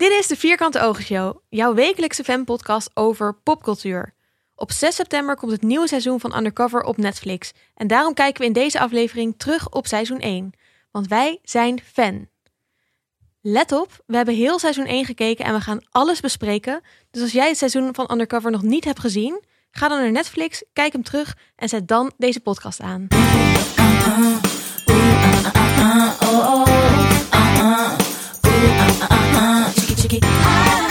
Dit is de Vierkante Ogen Show, jouw wekelijkse fanpodcast over popcultuur. Op 6 september komt het nieuwe seizoen van Undercover op Netflix. En daarom kijken we in deze aflevering terug op seizoen 1. Want wij zijn fan. Let op, we hebben heel seizoen 1 gekeken en we gaan alles bespreken. Dus als jij het seizoen van Undercover nog niet hebt gezien, ga dan naar Netflix, kijk hem terug en zet dan deze podcast aan.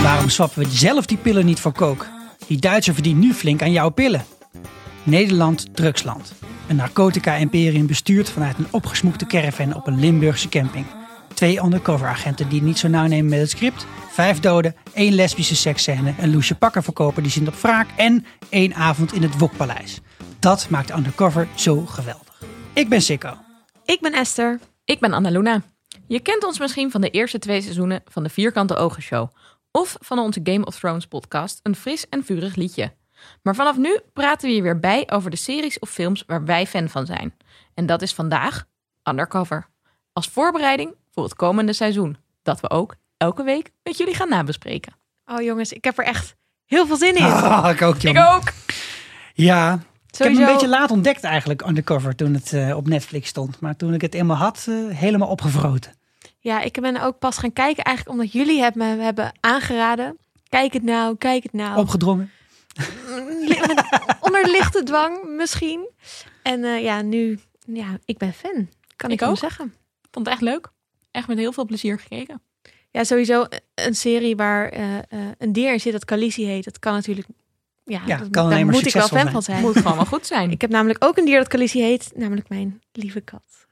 Waarom swappen we zelf die pillen niet voor kook? Die Duitser verdient nu flink aan jouw pillen. Nederland drugsland. Een narcotica-imperium bestuurd vanuit een opgesmoekte caravan op een Limburgse camping. Twee undercover-agenten die niet zo nauw nemen met het script. Vijf doden, één lesbische seksscène, een loesje pakkenverkoper die zit op wraak en één avond in het Wokpaleis. Dat maakt Undercover zo geweldig. Ik ben Sikko. Ik ben Esther. Ik ben Annaluna. Je kent ons misschien van de eerste twee seizoenen van de Vierkante Ogen Show. Of van onze Game of Thrones podcast, een fris en vurig liedje. Maar vanaf nu praten we je weer bij over de series of films waar wij fan van zijn. En dat is vandaag Undercover. Als voorbereiding voor het komende seizoen. Dat we ook elke week met jullie gaan nabespreken. Oh jongens, ik heb er echt heel veel zin in. Ah, ik ook, Ik jongen. ook! Ja, ik heb hem Sowieso- een beetje laat ontdekt eigenlijk, Undercover, toen het eh, op Netflix stond. Maar toen ik het eenmaal had, eh, helemaal opgevroten. Ja, ik ben ook pas gaan kijken eigenlijk omdat jullie het me hebben aangeraden. Kijk het nou, kijk het nou. Opgedrongen. Onder lichte dwang misschien. En eh, ja, nu, ja, ik ben fan. Kan ik, ook. zeggen. Ik vond het echt leuk. Echt met heel veel plezier gekeken. Ja, sowieso een serie waar eh, eh, een dier in zit dat Khaleesi heet. Dat kan natuurlijk, ja, Ja, dat- kan daar moet ik wel fan van zijn. Moet gewoon wel goed zijn. Ik heb namelijk ook een dier dat Khaleesi heet, namelijk mijn lieve kat.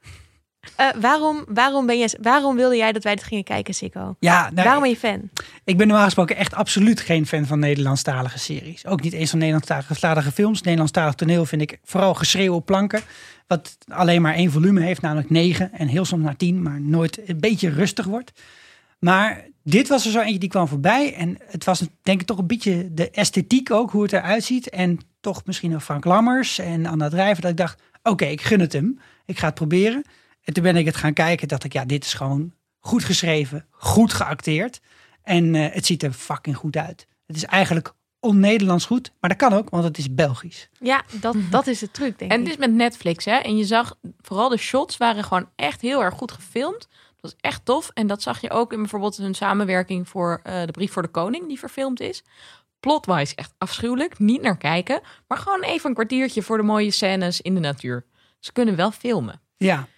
Eh, waarom, waarom, ben je, waarom wilde jij dat wij dit gingen kijken, Sikko? Ja, nou, waarom ben je fan? ik ben normaal gesproken echt absoluut geen fan van Nederlandstalige series. Ook niet eens van Nederlandstalige films. Nederlandstalig toneel vind ik vooral geschreeuw op planken. Wat alleen maar één volume heeft, namelijk negen. En heel soms naar tien, maar nooit een beetje rustig wordt. Maar dit was er zo eentje die kwam voorbij. En het was denk ik toch een beetje de esthetiek ook, hoe het eruit ziet. En toch misschien nog Frank Lammers en Anna Drijver. Dat ik dacht, oké, ik gun het hem. Ik ga het proberen. En toen ben ik het gaan kijken. dacht ik, ja, dit is gewoon goed geschreven, goed geacteerd. En eh, het ziet er fucking goed uit. Het is eigenlijk on-Nederlands goed. Maar dat kan ook, want het is Belgisch. Ja, dat, dat is de truc, denk En ik. het is met Netflix, hè? En je zag vooral de shots waren gewoon echt heel erg goed gefilmd. Dat was echt tof. En dat zag je ook in bijvoorbeeld hun samenwerking voor eh, de Brief voor de Koning, die verfilmd is. Plotwise echt afschuwelijk, niet naar kijken. Maar gewoon even een kwartiertje voor de mooie scènes in de natuur. Ze kunnen wel filmen. Ja,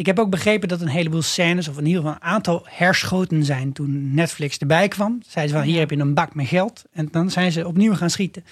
ik heb ook begrepen dat een heleboel scènes, of in ieder geval een aantal herschoten zijn toen Netflix erbij kwam. Zeiden ze van, hier Ja. heb je een bak met geld. En dan zijn ze opnieuw gaan schieten.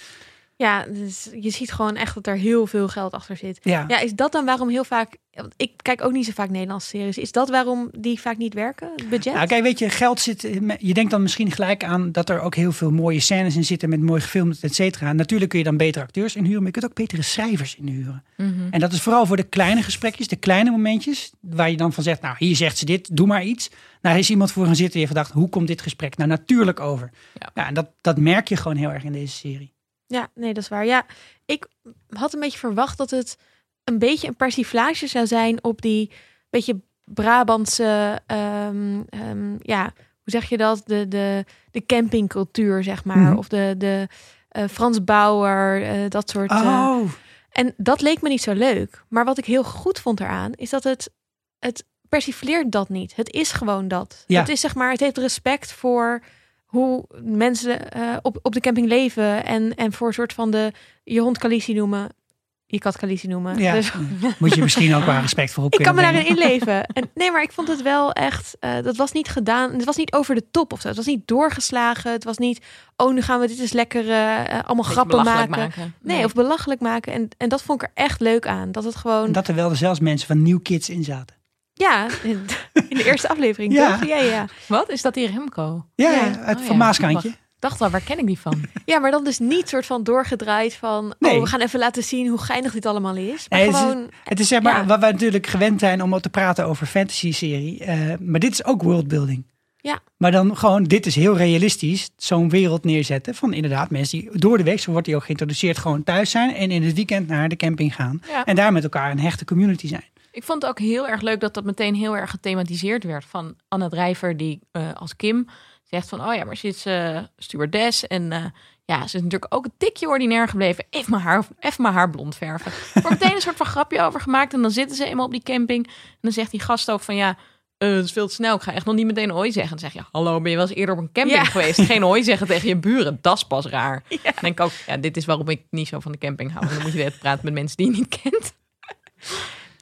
Ja, dus je ziet gewoon echt dat er heel veel geld achter zit. Ja, Ja, is dat dan waarom heel vaak... want Ik kijk ook niet zo vaak Nederlandse series. Is dat waarom die vaak niet werken? Het budget? Nou, kijk, weet je, geld zit. Je denkt dan misschien gelijk aan dat er ook heel veel mooie scènes in zitten met mooi gefilmd, et cetera. Natuurlijk kun je dan betere acteurs inhuren, maar je kunt ook betere schrijvers inhuren. En dat is vooral voor de kleine gesprekjes, de kleine momentjes, waar je dan van zegt, nou, hier zegt ze dit, doe maar iets. Nou, is iemand voor gaan zitten en je gedacht, hoe komt dit gesprek nou natuurlijk over? Ja. Ja, en dat, dat merk je gewoon heel erg in deze serie. Ja, nee, dat is waar. Ja, ik had een beetje verwacht dat het een beetje een persiflage zou zijn op die beetje Brabantse, ehm, ehm, ja, hoe zeg je dat? De, de, de campingcultuur, zeg maar. Mhm. Of de, de eh, Frans Bauer, eh, dat soort. eh, Oh, En dat leek me niet zo leuk. Maar wat ik heel goed vond eraan, is dat het, het persifleert dat niet. Het is gewoon dat. Ja. Het is zeg maar, het heeft respect voor hoe mensen eh, op, op de camping leven. En, en voor een soort van de, je hond Khaleesi noemen, je kat Khaleesi noemen. ja. Dus Moet je misschien ook wel respect voor op ik kan me daarin inleven. En, nee, maar ik vond het wel echt, eh, dat was niet gedaan. Het was niet over de top of zo. Het was niet doorgeslagen. Het was niet, oh, nu gaan we dit eens lekker eh, allemaal grappen maken. Nee, of belachelijk maken. En, en dat vond ik er echt leuk aan. Dat het gewoon... En dat er wel zelfs mensen van New Kids in zaten. Ja, in, de eerste aflevering, Ja. toch? Ja, ja. Wat? Is dat die Remco? Ja, Ja. uit Oh, Van ja. Maaskantje. Ik dacht al, waar ken ik die van? ja, maar dan dus niet soort van doorgedraaid van... Nee. Oh, we gaan even laten zien hoe geinig dit allemaal is. Maar Nee, het is- gewoon... Het is zeg maar Ja. wat wij natuurlijk gewend zijn om te praten over fantasy-serie. eh, maar dit is ook worldbuilding. Ja. Maar dan gewoon, dit is heel realistisch, zo'n wereld neerzetten van inderdaad mensen die door de week, zo wordt die ook geïntroduceerd, gewoon thuis zijn en in het weekend naar de camping gaan. Ja. En daar met elkaar een hechte community zijn. Ik vond het ook heel erg leuk dat dat meteen heel erg gethematiseerd werd. Van Anna Drijver, die eh, als Kim zegt van, oh ja, maar ze is eh, stewardess en eh, ja, ze is natuurlijk ook een tikje ordinair gebleven. Even mijn haar, even mijn haar blond verven. Er wordt meteen een soort van grapje over gemaakt en dan zitten ze eenmaal op die camping en dan zegt die gast ook van, ja, het is veel te snel. Ik ga echt nog niet meteen hoi zeggen. Dan zeg je, hallo, ben je wel eens eerder op een camping Ja. geweest? Geen hoi zeggen tegen je buren, dat is pas raar. Dan denk ik ook, ja, dit is waarom ik niet zo van de camping hou. Dan moet je net praten met mensen die je niet kent.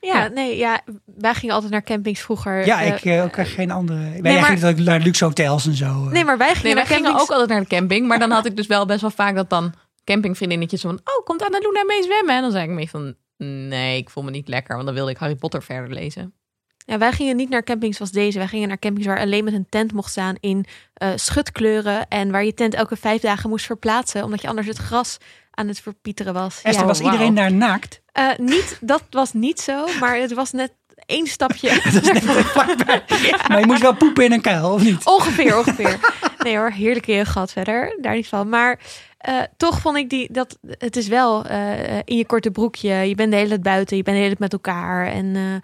Ja, Ja. nee, ja, wij gingen altijd naar campings vroeger. Ja, eh, ik eh, ook geen andere. Wij maar- gingen ook naar luxe hotels en zo. eh. Nee, maar wij gingen Nee, wij naar gingen ook altijd naar de camping. Maar dan had ik dus wel best wel vaak dat dan campingvriendinnetjes van... Oh, komt Annaluna mee zwemmen? En dan zei ik mee van... Nee, ik voel me niet lekker. Want dan wilde ik Harry Potter verder lezen. Ja, wij gingen niet naar campings zoals deze. Wij gingen naar campings waar alleen met een tent mocht staan in eh, schutkleuren. En waar je tent elke vijf dagen moest verplaatsen. Omdat je anders het gras aan het verpieteren was. Esther, Ja, was wauw. iedereen daar naakt? Eh, niet, dat was niet zo, maar het was net één stapje. Maar je moest wel poepen in een kuil, of niet? ongeveer, ongeveer. Nee hoor, heerlijke gehad verder. Daar niet van. Maar eh, toch vond ik die, dat het is wel eh, in je korte broekje. Je bent de hele tijd buiten, je bent de hele tijd met elkaar. En eh,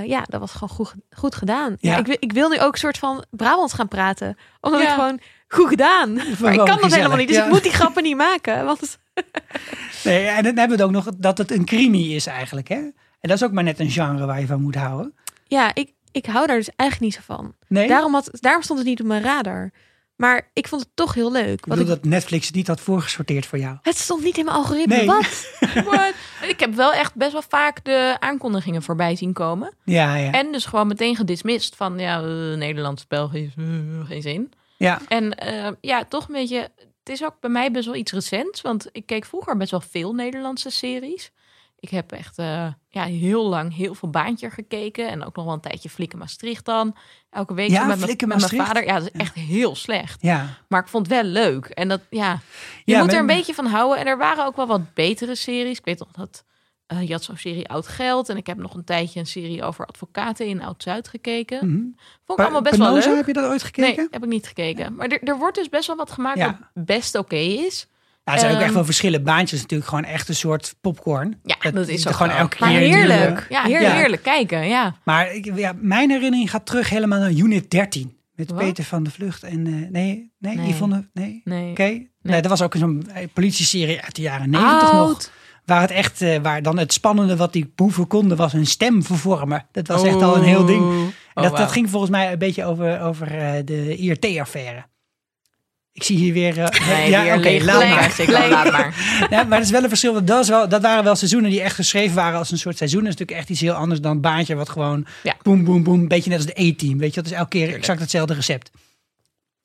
eh, ja, dat was gewoon goed, goed gedaan. Ja. Ja. ik, wil- ik wil nu ook een soort van Brabants gaan praten. Omdat ik Ja. gewoon goed gedaan. Maar ik kan dat gezellig, helemaal niet. Dus ja. ik moet die grappen niet maken. Want Nee, en dan hebben we het ook nog dat het een crimi is eigenlijk. Hè? En dat is ook maar net een genre waar je van moet houden. ja, ik, ik hou daar dus eigenlijk niet zo van. Nee, Daarom, had, daarom stond het niet op mijn radar. Maar ik vond het toch heel leuk. ik Wat bedoel ik, dat Netflix het niet had voorgesorteerd voor jou. het stond niet in mijn algoritme. Nee. Wat? Ik heb wel echt best wel vaak de aankondigingen voorbij zien komen. Ja, ja. En dus gewoon meteen gedismist van... Ja, eh, Nederlands, Belgisch, eh, geen zin. Ja. En eh, ja, toch een beetje... Het is ook bij mij best wel iets recents. Want ik keek vroeger best wel veel Nederlandse series. Ik heb echt eh, ja, heel lang heel veel Baantje gekeken. En ook nog wel een tijdje Flikken Maastricht dan. Elke week Ja, met, met mijn vader. Ja, dat is echt heel slecht. ja. Maar ik vond het wel leuk. En dat, ja, je Ja, moet er een beetje van houden. En er waren ook wel wat betere series. Ik weet nog dat eh, je had zo'n serie Oud Geld. En ik heb nog een tijdje een serie over advocaten in Oud-Zuid gekeken. Mhm. Vond ik allemaal best wel leuk. heb je dat ooit gekeken? Nee, heb ik niet gekeken. Maar er, er wordt dus best wel wat gemaakt Ja. wat best oké is. Ja, er zijn ook Ehm, echt wel verschillen. Baantjes natuurlijk gewoon echt een soort popcorn. Ja, dat is ook gewoon elke keer heerlijk. Ja, Heerlijk. heerlijk, kijken. Ja. Maar ik, ja, mijn herinnering gaat terug helemaal naar Unit 13. Met? Peter van de Vlucht en... eh, nee, nee, Nee. Yvonne... Nee? Nee. Oké. Nee. dat was ook zo'n eh, politieserie uit de jaren 90 nog. Waar het echt, eh, waar dan het spannende wat die boeven konden, was hun stem vervormen. Dat was echt al een heel ding. En Oh, dat, dat ging volgens mij een beetje over, over eh, de IRT-affaire. Ik zie hier weer... eh, Nee, ja, oké, laat maar. hartstikke, Laat maar. Ja, maar dat is wel een verschil. Dat, is wel, dat waren wel seizoenen die echt geschreven waren als een soort seizoen. Dat is natuurlijk echt iets heel anders dan een baantje wat gewoon Ja. boem, boem, boem. Een beetje net als de E-team. Weet je, dat is elke keer exact hetzelfde recept.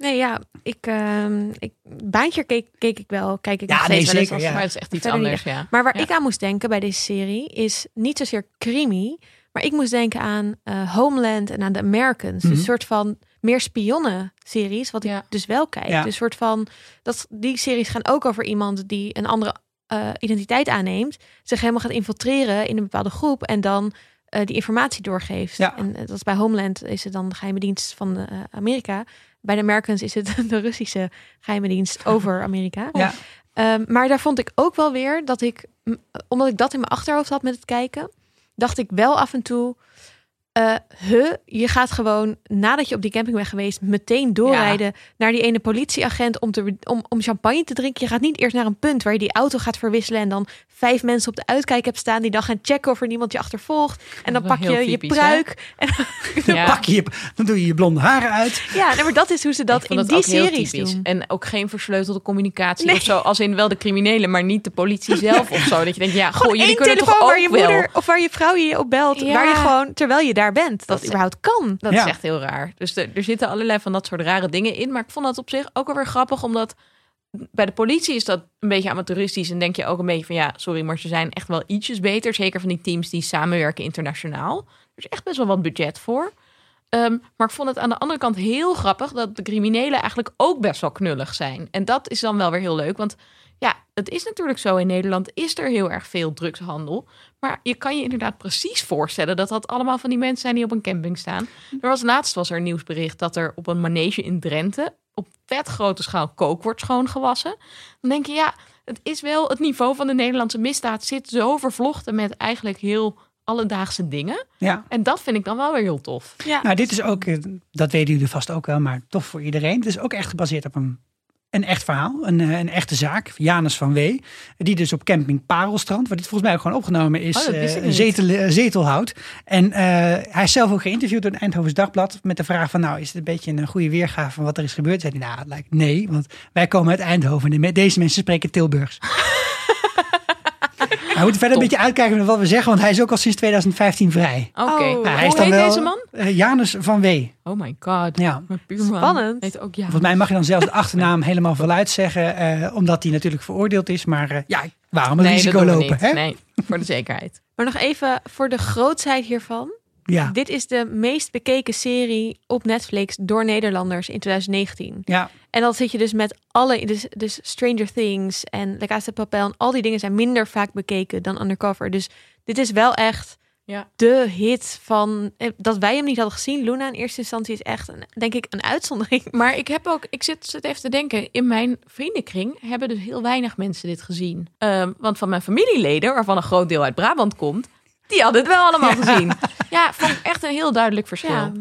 Nee, ja, ik, ehm, ik baantje keek, keek ik wel. Kijk ik Ja, nog nee, steeds wel eens zeker, als- ja. Maar het is echt iets Verder anders, ja. Maar waar Ja. ik aan moest denken bij deze serie is niet zozeer crimi, maar ik moest denken aan eh, Homeland en aan The Americans. Dus Mhm. een soort van meer spionnen-series, wat ik dus wel kijk. Ja. Dus een soort van dat die series gaan ook over iemand die een andere eh, identiteit aanneemt, zich helemaal gaat infiltreren in een bepaalde groep en dan eh, die informatie doorgeeft. Ja. En dat is bij Homeland is het dan de geheime dienst van Amerika. Bij de Americans is het de Russische geheime dienst over Amerika. Ja. Ehm, maar daar vond ik ook wel weer dat ik, omdat ik dat in mijn achterhoofd had met het kijken, dacht ik wel af en toe, huh, je gaat gewoon nadat je op die camping bent geweest, meteen doorrijden naar die ene politieagent om, te, om, om champagne te drinken. Je gaat niet eerst naar een punt waar je die auto gaat verwisselen en dan vijf mensen op de uitkijk hebt staan die dan gaan checken of er niemand je achtervolgt. En dan pak wel je je pruik. En, Dan, Ja. pak je, je- dan doe je je blonde haren uit. ja, nee, maar dat is hoe ze dat in die series typisch. doen. En ook geen versleutelde communicatie Nee. of zo. Als in wel de criminelen, maar niet de politie zelf of zo. Dat je denkt, ja, goh, jullie kunnen toch ook waar je wel. moeder of waar je vrouw je op belt, Ja. waar je gewoon terwijl je daar bent, dat, überhaupt kan. Dat Ja. is echt heel raar. Dus er, er zitten allerlei van dat soort rare dingen in. Maar ik vond dat op zich ook wel weer grappig, omdat bij de politie is dat een beetje amateuristisch. En denk je ook een beetje van ja, sorry, maar ze zijn echt wel ietsjes beter. Zeker van die teams die samenwerken internationaal. Er is echt best wel wat budget voor. Ehm, maar ik vond het aan de andere kant heel grappig dat de criminelen eigenlijk ook best wel knullig zijn. En dat is dan wel weer heel leuk. Want ja, het is natuurlijk zo in Nederland is er heel erg veel drugshandel. Maar je kan je inderdaad precies voorstellen dat dat allemaal van die mensen zijn die op een camping staan. Er was laatst was er een nieuwsbericht dat er op een manege in Drenthe op vet grote schaal kook wordt schoongewassen. Dan denk je, ja, het is wel het niveau van de Nederlandse misdaad zit zo vervlochten met eigenlijk heel alledaagse dingen. Ja. En dat vind ik dan wel weer heel tof. Ja. Nou, dit is ook, eh, dat weten jullie vast ook wel, maar tof voor iedereen. Het is ook echt gebaseerd op een, een echt verhaal, een, eh, een echte zaak. Janus van Wee, die dus op camping Parelstrand, waar dit volgens mij ook gewoon opgenomen is, Oh, eh, zetel, eh, zetel houdt. En hij is zelf ook geïnterviewd door het Eindhovens Dagblad met de vraag van, nou, is het een beetje een goede weergave van wat er is gebeurd? Zei hij, nou, het lijkt nee, want wij komen uit Eindhoven en met deze mensen spreken Tilburgs. Hij moet verder een beetje uitkijken met wat we zeggen, want hij is ook al sinds 2015 vrij. Oké. Oh. Hoe Nou, hij is heet dan wel- deze man? Eh, Janus van Wee. Oh my god. Ja. Buurman. Spannend. Heet ook ja. Volgens mij mag je dan zelfs de achternaam helemaal voluit zeggen, eh, omdat hij natuurlijk veroordeeld is. Maar eh, ja, waarom een nee, dat risico doen we lopen? niet. Hè? Nee, voor de zekerheid. Maar nog even voor de grootsheid hiervan. Ja, Dit is de meest bekeken serie op Netflix door Nederlanders in 2019. ja, En dan zit je dus met alle, dus, dus Stranger Things en La Casa de Papel en al die dingen zijn minder vaak bekeken dan Undercover. Dus dit is wel echt Ja. de hit van, eh, dat wij hem niet hadden gezien. Luna in eerste instantie is echt, een, denk ik, een uitzondering. Maar ik heb ook, ik zit, zit even te denken, in mijn vriendenkring hebben dus heel weinig mensen dit gezien. Ehm, want van mijn familieleden, waarvan een groot deel uit Brabant komt, die hadden het wel allemaal gezien. Ja, vond ik echt een heel duidelijk verschil. Ja,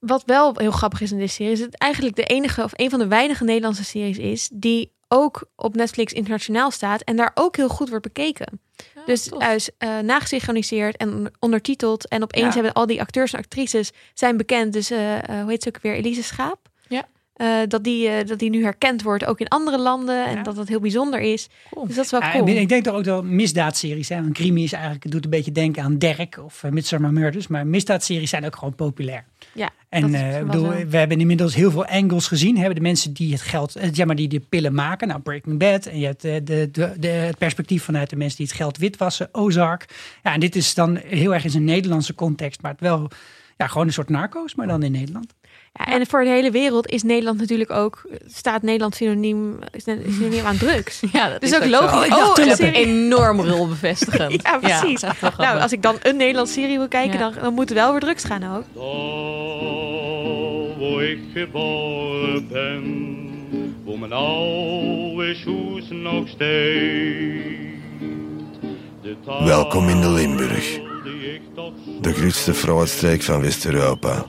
wat wel heel grappig is in deze serie, is het eigenlijk de enige of een van de weinige Nederlandse series is die ook op Netflix internationaal staat en daar ook heel goed wordt bekeken. Ja, Dus hij is eh nagesynchroniseerd en ondertiteld. En opeens Ja. hebben al die acteurs en actrices zijn bekend. Dus eh, eh, hoe heet ze ook weer? Elise Schaap. Eh, dat, die, eh, dat die nu herkend wordt, ook in andere landen. En Ja. dat dat heel bijzonder is. Cool. Dus dat is wel Ja, cool. ik denk toch ook wel misdaadseries. Hè? Want crime is eigenlijk, het doet een beetje denken aan Derek of uh, Midsommar Murders. Maar misdaadseries zijn ook gewoon populair. Ja, En dat eh, bedoel, we hebben inmiddels heel veel angles gezien. Hebben de mensen die het geld, eh, ja, maar die de pillen maken. Nou, Breaking Bad. En je hebt eh, de, de, de, het perspectief vanuit de mensen die het geld witwassen. Ozark. Ja, en dit is dan heel erg in zijn Nederlandse context. Maar het wel ja, gewoon een soort narco's, maar dan in Nederland. Ja, en voor de hele wereld is Nederland natuurlijk ook, staat Nederland synoniem, is synoniem aan drugs. Ja, dat Dus is ook logisch. Oh, ik dacht Oh, een Enorm rolbevestigend. Ja, precies. dat is Nou, als ik dan een Nederlandse serie wil kijken, Ja. dan, dan moet wel over drugs gaan ook. Daar waar ik geboren ben, waar mijn oude schoes nog steekt. Welkom in de Limburg. De grootste fruitstreek van West-Europa.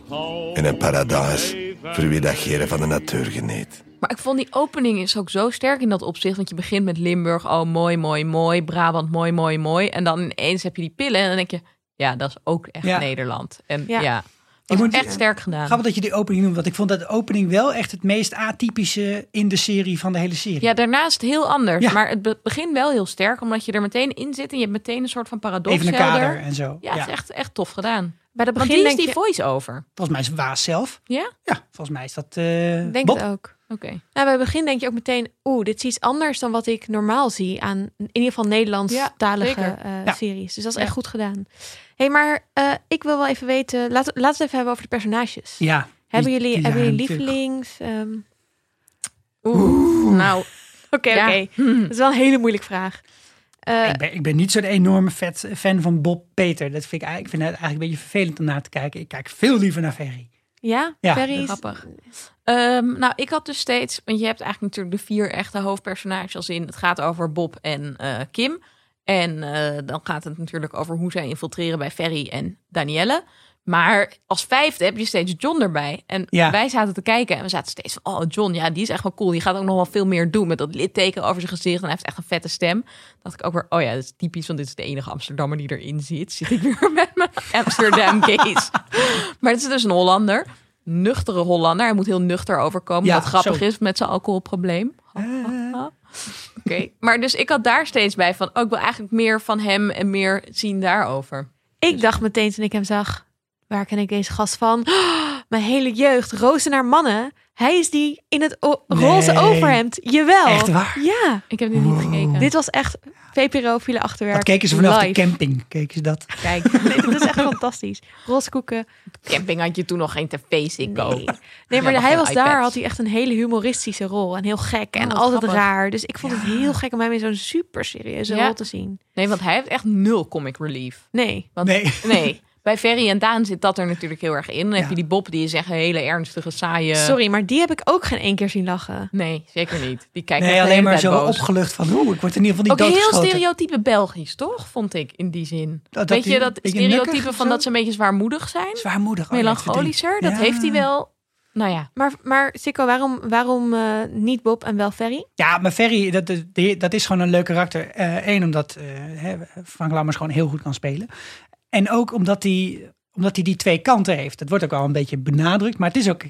En een paradijs voor wie dat geren van de natuur geniet. Maar ik vond die opening is ook zo sterk in dat opzicht. Want je begint met Limburg, oh mooi, mooi, mooi. Brabant, mooi, mooi, mooi. En dan ineens heb je die pillen en dan denk je, ja, dat is ook echt Ja. Nederland. En Ja. ja, Ik dat moet- is echt sterk gedaan. Grappig dat je die opening noemt, want ik vond dat de opening wel echt het meest atypische in de serie van de hele serie. Ja, daarna is het heel anders. Ja. Maar het be- begint wel heel sterk, omdat je er meteen in zit. En je hebt meteen een soort van paradox Even een helder. kader en zo. Ja, het is echt, echt tof gedaan. Bij Want begin die is denk die je, voice-over. Volgens mij is het Waas zelf. Ja? Ja, volgens mij is dat eh denk Bob. het ook. Oké. Nou, bij het begin denk je ook meteen, oeh, dit is iets anders dan wat ik normaal zie aan in ieder geval Nederlandstalige zeker. eh, Ja. series. Dus dat is Ja. echt goed gedaan. hey, maar eh, ik wil wel even weten, laten, laten we het even hebben over de personages. Ja. Hebben die- jullie, die hebben jullie lievelings? Ehm, Oeh. Nou, Oké, ja. oké. Hm. Dat is wel een hele moeilijke vraag. Eh, Ik ben, ik ben niet zo'n enorme vet fan van Bob Peter. Dat vind ik, eigenlijk- ik vind het eigenlijk een beetje vervelend om naar te kijken. Ik kijk veel liever naar Ferry. ja, Ja. Ferry is- Grappig. Ehm, nou, ik had dus steeds, want je hebt eigenlijk natuurlijk de vier echte hoofdpersonages als in. Het gaat over Bob en eh, Kim. En eh, dan gaat het natuurlijk over hoe zij infiltreren bij Ferry en Danielle. Maar als vijfde heb je steeds John erbij. En Ja. wij zaten te kijken en we zaten steeds van... oh, John, ja, die is echt wel cool. Die gaat ook nog wel veel meer doen met dat litteken over zijn gezicht. En hij heeft echt een vette stem. dacht ik ook weer, oh ja, dat is typisch... want dit is de enige Amsterdammer die erin zit. Zit ik weer met mijn Amsterdam gaze. maar het is dus een Hollander. Nuchtere Hollander. Hij moet heel nuchter overkomen. Ja, wat grappig zo. is met zijn alcoholprobleem. Ha, ha, ha. Oké, maar dus ik had daar steeds bij van... oh, ik wil eigenlijk meer van hem en meer zien daarover. Ik dacht meteen toen ik hem zag, waar ken ik deze gast van? mijn hele jeugd, Rozen naar mannen. Hij is die in het roze overhemd. Jawel. Echt waar? Ja. Ik heb dit niet gekeken. Dit was echt VPRO file achterwerk. Wat keken ze vanaf live. de camping? Keken ze dat? Kijk, Nee, dat is echt fantastisch. Roze koeken. camping had je toen nog geen tv Ziggo. Nee. Nee, maar Ja, hij was daar, had hij echt een hele humoristische rol. En heel gek en Oh, altijd grappig. raar. Dus ik vond het heel gek om hem in zo'n super serieuze Ja. rol te zien. Nee, want hij heeft echt nul comic relief. Nee. Want, Nee. nee. bij Ferry en Daan zit dat er natuurlijk heel erg in. Dan heb je die Bob, die is echt een hele ernstige, saaie... Sorry, maar die heb ik ook geen één keer zien lachen. Nee, zeker niet. Die kijkt Nee, alleen maar zo boos. opgelucht van, oeh, ik word in ieder geval niet Ook heel stereotype Belgisch, toch? Vond ik in die zin. Dat- dat Weet die je dat stereotype van dat ze een beetje zwaarmoedig zijn? Zwaarmoedig. oh Melancholischer, dat Ja. heeft hij wel. Nou ja, Maar, maar Sikko, waarom, waarom eh, niet Bob en wel Ferry? Ja, maar Ferry, dat, dat- dat is gewoon een leuk karakter. Eén, omdat eh, hè, Frank Lammers gewoon heel goed kan spelen. En ook omdat hij, omdat hij die twee kanten heeft. Dat wordt ook al een beetje benadrukt. Maar het, is ook,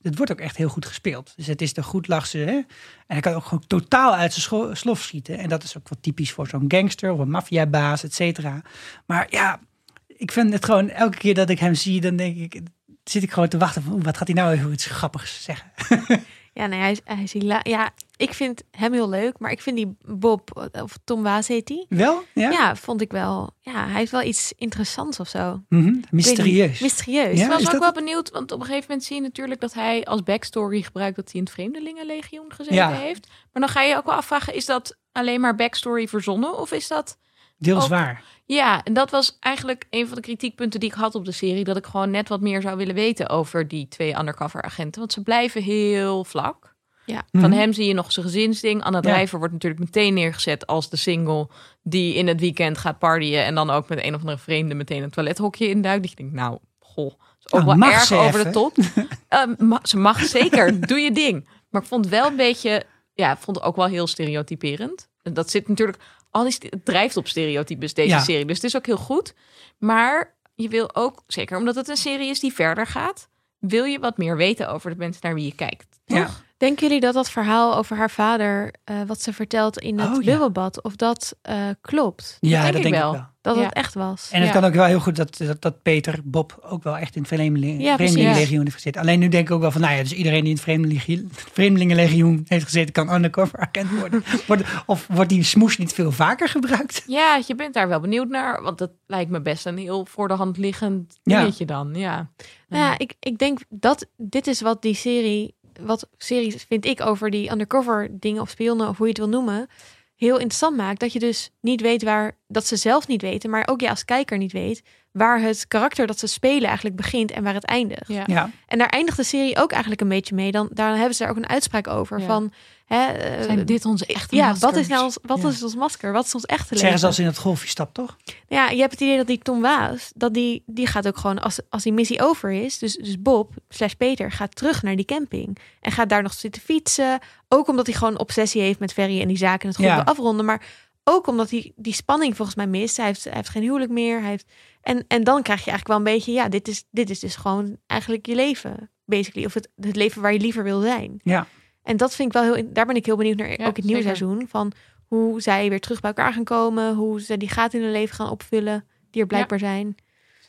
het, wordt ook echt heel goed gespeeld. Dus het is de goedlachse. Hè? En hij kan ook gewoon totaal uit zijn slof schieten. En dat is ook wat typisch voor zo'n gangster of een maffiabaas, et cetera. Maar ja, ik vind het gewoon elke keer dat ik hem zie, dan denk ik... Zit ik gewoon te wachten van, wat gaat hij nou even iets grappigs zeggen? Ja, nee, hij is, hij is Ja, ik vind hem heel leuk, maar ik vind die Bob, of Tom Waas heet die. Wel? Ja? Ja, vond ik wel. Ja, hij heeft wel iets interessants of zo. Mhm, niet, Mysterieus. Mysterieus. Ja, ik was is ook dat wel benieuwd, want op een gegeven moment zie je natuurlijk dat hij als backstory gebruikt dat hij in het Vreemdelingenlegioen gezeten Ja. heeft. Maar dan ga je je ook wel afvragen, is dat alleen maar backstory verzonnen of is dat... Deels ook- waar. Ja, en dat was eigenlijk een van de kritiekpunten die ik had op de serie. Dat ik gewoon net wat meer zou willen weten over die twee undercover agenten. Want ze blijven heel vlak. Ja. Van Mhm. hem zie je nog zijn gezinsding. Anna Ja. Drijver wordt natuurlijk meteen neergezet als de single die in het weekend gaat partyen. En dan ook met een of andere vreemde meteen een toilethokje induikt. Dat je denkt, nou, goh, is ook Nou, wel erg over even. de top. Eh, ma- ze mag zeker, doe je ding. Maar ik vond wel een beetje, ja, ik vond het ook wel heel stereotyperend. En Dat zit natuurlijk, al die, het drijft op stereotypes deze Ja. serie. Dus het is ook heel goed. Maar je wil ook, zeker omdat het een serie is die verder gaat, wil je wat meer weten over de mensen naar wie je kijkt. Toch? Ja. Denken jullie dat dat verhaal over haar vader, eh, wat ze vertelt in het Oh, ja. bubbelbad, of dat eh, klopt? Ja, denk dat ik denk wel. ik wel. Dat Ja. het echt was? En het Ja. kan ook wel heel goed dat, dat, dat Peter Bob ook wel echt in het. Vreemdelingenlegioen heeft gezeten. Alleen nu denk ik ook wel van, nou ja, dus iedereen die in het Vreemdelinge- Vreemdelingenlegioen heeft gezeten, kan undercover agent worden. Of wordt die smoes niet veel vaker gebruikt? Ja, je bent daar wel benieuwd naar. Want dat lijkt me best een heel voor de hand liggend Ja. dingetje dan. Ja. Nou ja, ik, ik denk dat dit is wat die serie, wat series vind ik over die undercover dingen of spionnen of hoe je het wil noemen, heel interessant maakt. Dat je dus niet weet waar, dat ze zelf niet weten, maar ook je als kijker niet weet waar het karakter dat ze spelen eigenlijk begint en waar het eindigt. Ja. Ja, En daar eindigt de serie ook eigenlijk een beetje mee. Dan, daar hebben ze daar ook een uitspraak over Ja. van, hè, eh, Zijn dit onze echte ja, maskers? wat is nou ons, wat Ja. is ons masker? Wat is ons echte leven? zeggen ze als in het golfje stapt, toch? Ja, je hebt het idee dat die Tom Waas, dat die, die gaat ook gewoon als, als die missie over is. Dus, dus Bob slash Peter gaat terug naar die camping. En gaat daar nog zitten fietsen. Ook omdat hij gewoon obsessie heeft met Ferry en die zaken en het goed Ja. wil afronden. Maar ook omdat hij die spanning volgens mij mist. Hij heeft, hij heeft geen huwelijk meer. Hij heeft, en, en dan krijg je eigenlijk wel een beetje, ja, dit is, dit is dus gewoon eigenlijk je leven. Basically. Of het, het leven waar je liever wil zijn. Ja. En dat vind ik wel heel, daar ben ik heel benieuwd naar. Ja, ook het nieuwe zeker. seizoen. Van hoe zij weer terug bij elkaar gaan komen. Hoe ze die gaten in hun leven gaan opvullen. Die er blijkbaar zijn.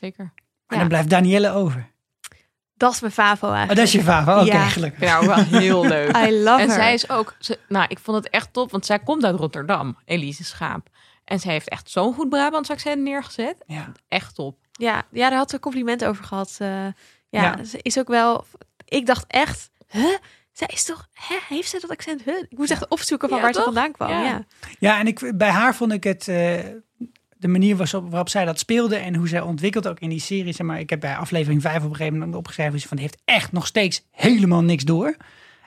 Zeker. En Ja. dan blijft Danielle over. Dat is mijn favo Oh, eigenlijk. dat is je favo? Oké, Ja. gelukkig. Ik vind haar ook wel heel leuk. I love En her. zij is ook, ze, nou, ik vond het echt top, want zij komt uit Rotterdam, Elise Schaap. En zij heeft echt zo'n goed Brabants accent neergezet. Ja. Echt top. Ja, ja, daar had ze een compliment over gehad. Eh, ja, Ja. ze is ook wel... Ik dacht echt, huh? Zij is toch... Hè? Heeft ze dat accent? Huh? Ik moest echt opzoeken van Ja, waar toch? ze vandaan kwam. Ja. Ja. Ja, en ik, bij haar vond ik het. eh, de manier waarop, waarop zij dat speelde en hoe zij ontwikkelt ook in die serie. Zeg maar, ik heb bij aflevering 5 op een gegeven moment opgeschreven van die heeft echt nog steeds helemaal niks door.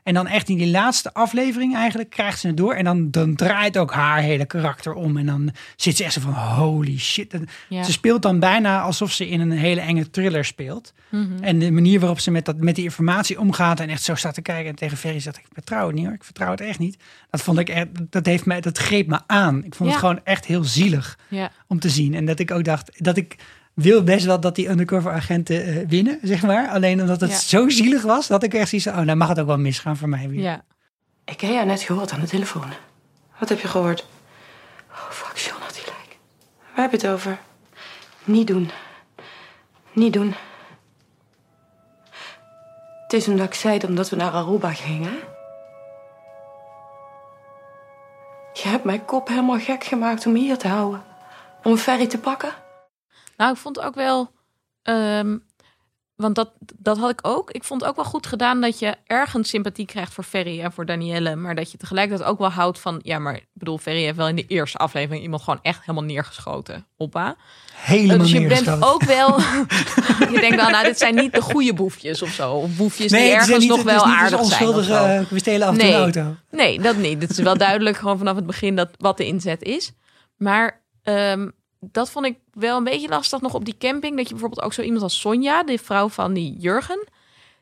En dan echt in die laatste aflevering eigenlijk krijgt ze het door. En dan, dan draait ook haar hele karakter om. En dan zit ze echt zo van holy shit. Ja. Ze speelt dan bijna alsof ze in een hele enge thriller speelt. Mhm. En de manier waarop ze met, dat, met die informatie omgaat en echt zo staat te kijken en tegen Ferry zegt, ik vertrouw het niet hoor, ik vertrouw het echt niet. Dat vond ik echt, dat heeft mij, dat greep me aan. Ik vond Ja. het gewoon echt heel zielig Ja. om te zien. En dat ik ook dacht, dat ik wil best wel dat die undercover agenten eh, winnen, zeg maar. Alleen omdat het Ja. zo zielig was, dat ik echt zoiets oh, dan mag het ook wel misgaan voor mij weer. ja. Ik heb jou net gehoord aan de telefoon. Wat heb je gehoord? Oh, fuck, John had gelijk. Waar heb je het over? Niet doen. Niet doen. Het is omdat ik zei dat omdat we naar Aruba gingen. Je hebt mijn kop helemaal gek gemaakt om hier te houden. Om een ferry te pakken. Nou, ik vond ook wel. ehm, want dat, dat had ik ook. Ik vond ook wel goed gedaan dat je ergens sympathie krijgt voor Ferry en voor Danielle. Maar dat je tegelijkertijd ook wel houdt van... Ja, maar ik bedoel, Ferry heeft wel in de eerste aflevering iemand gewoon echt helemaal neergeschoten. Oppa. Helemaal dus je bent ook wel... je denkt wel, nou, dit zijn niet de goede boefjes of zo. Of boefjes die ergens niet- nog wel niet aardig zijn of zo. eh, we stelen af Nee. een auto. Nee, dat niet. Het is wel duidelijk gewoon vanaf het begin dat, wat de inzet is. Maar ehm, dat vond ik wel een beetje lastig nog op die camping. Dat je bijvoorbeeld ook zo iemand als Sonja, de vrouw van die Jurgen.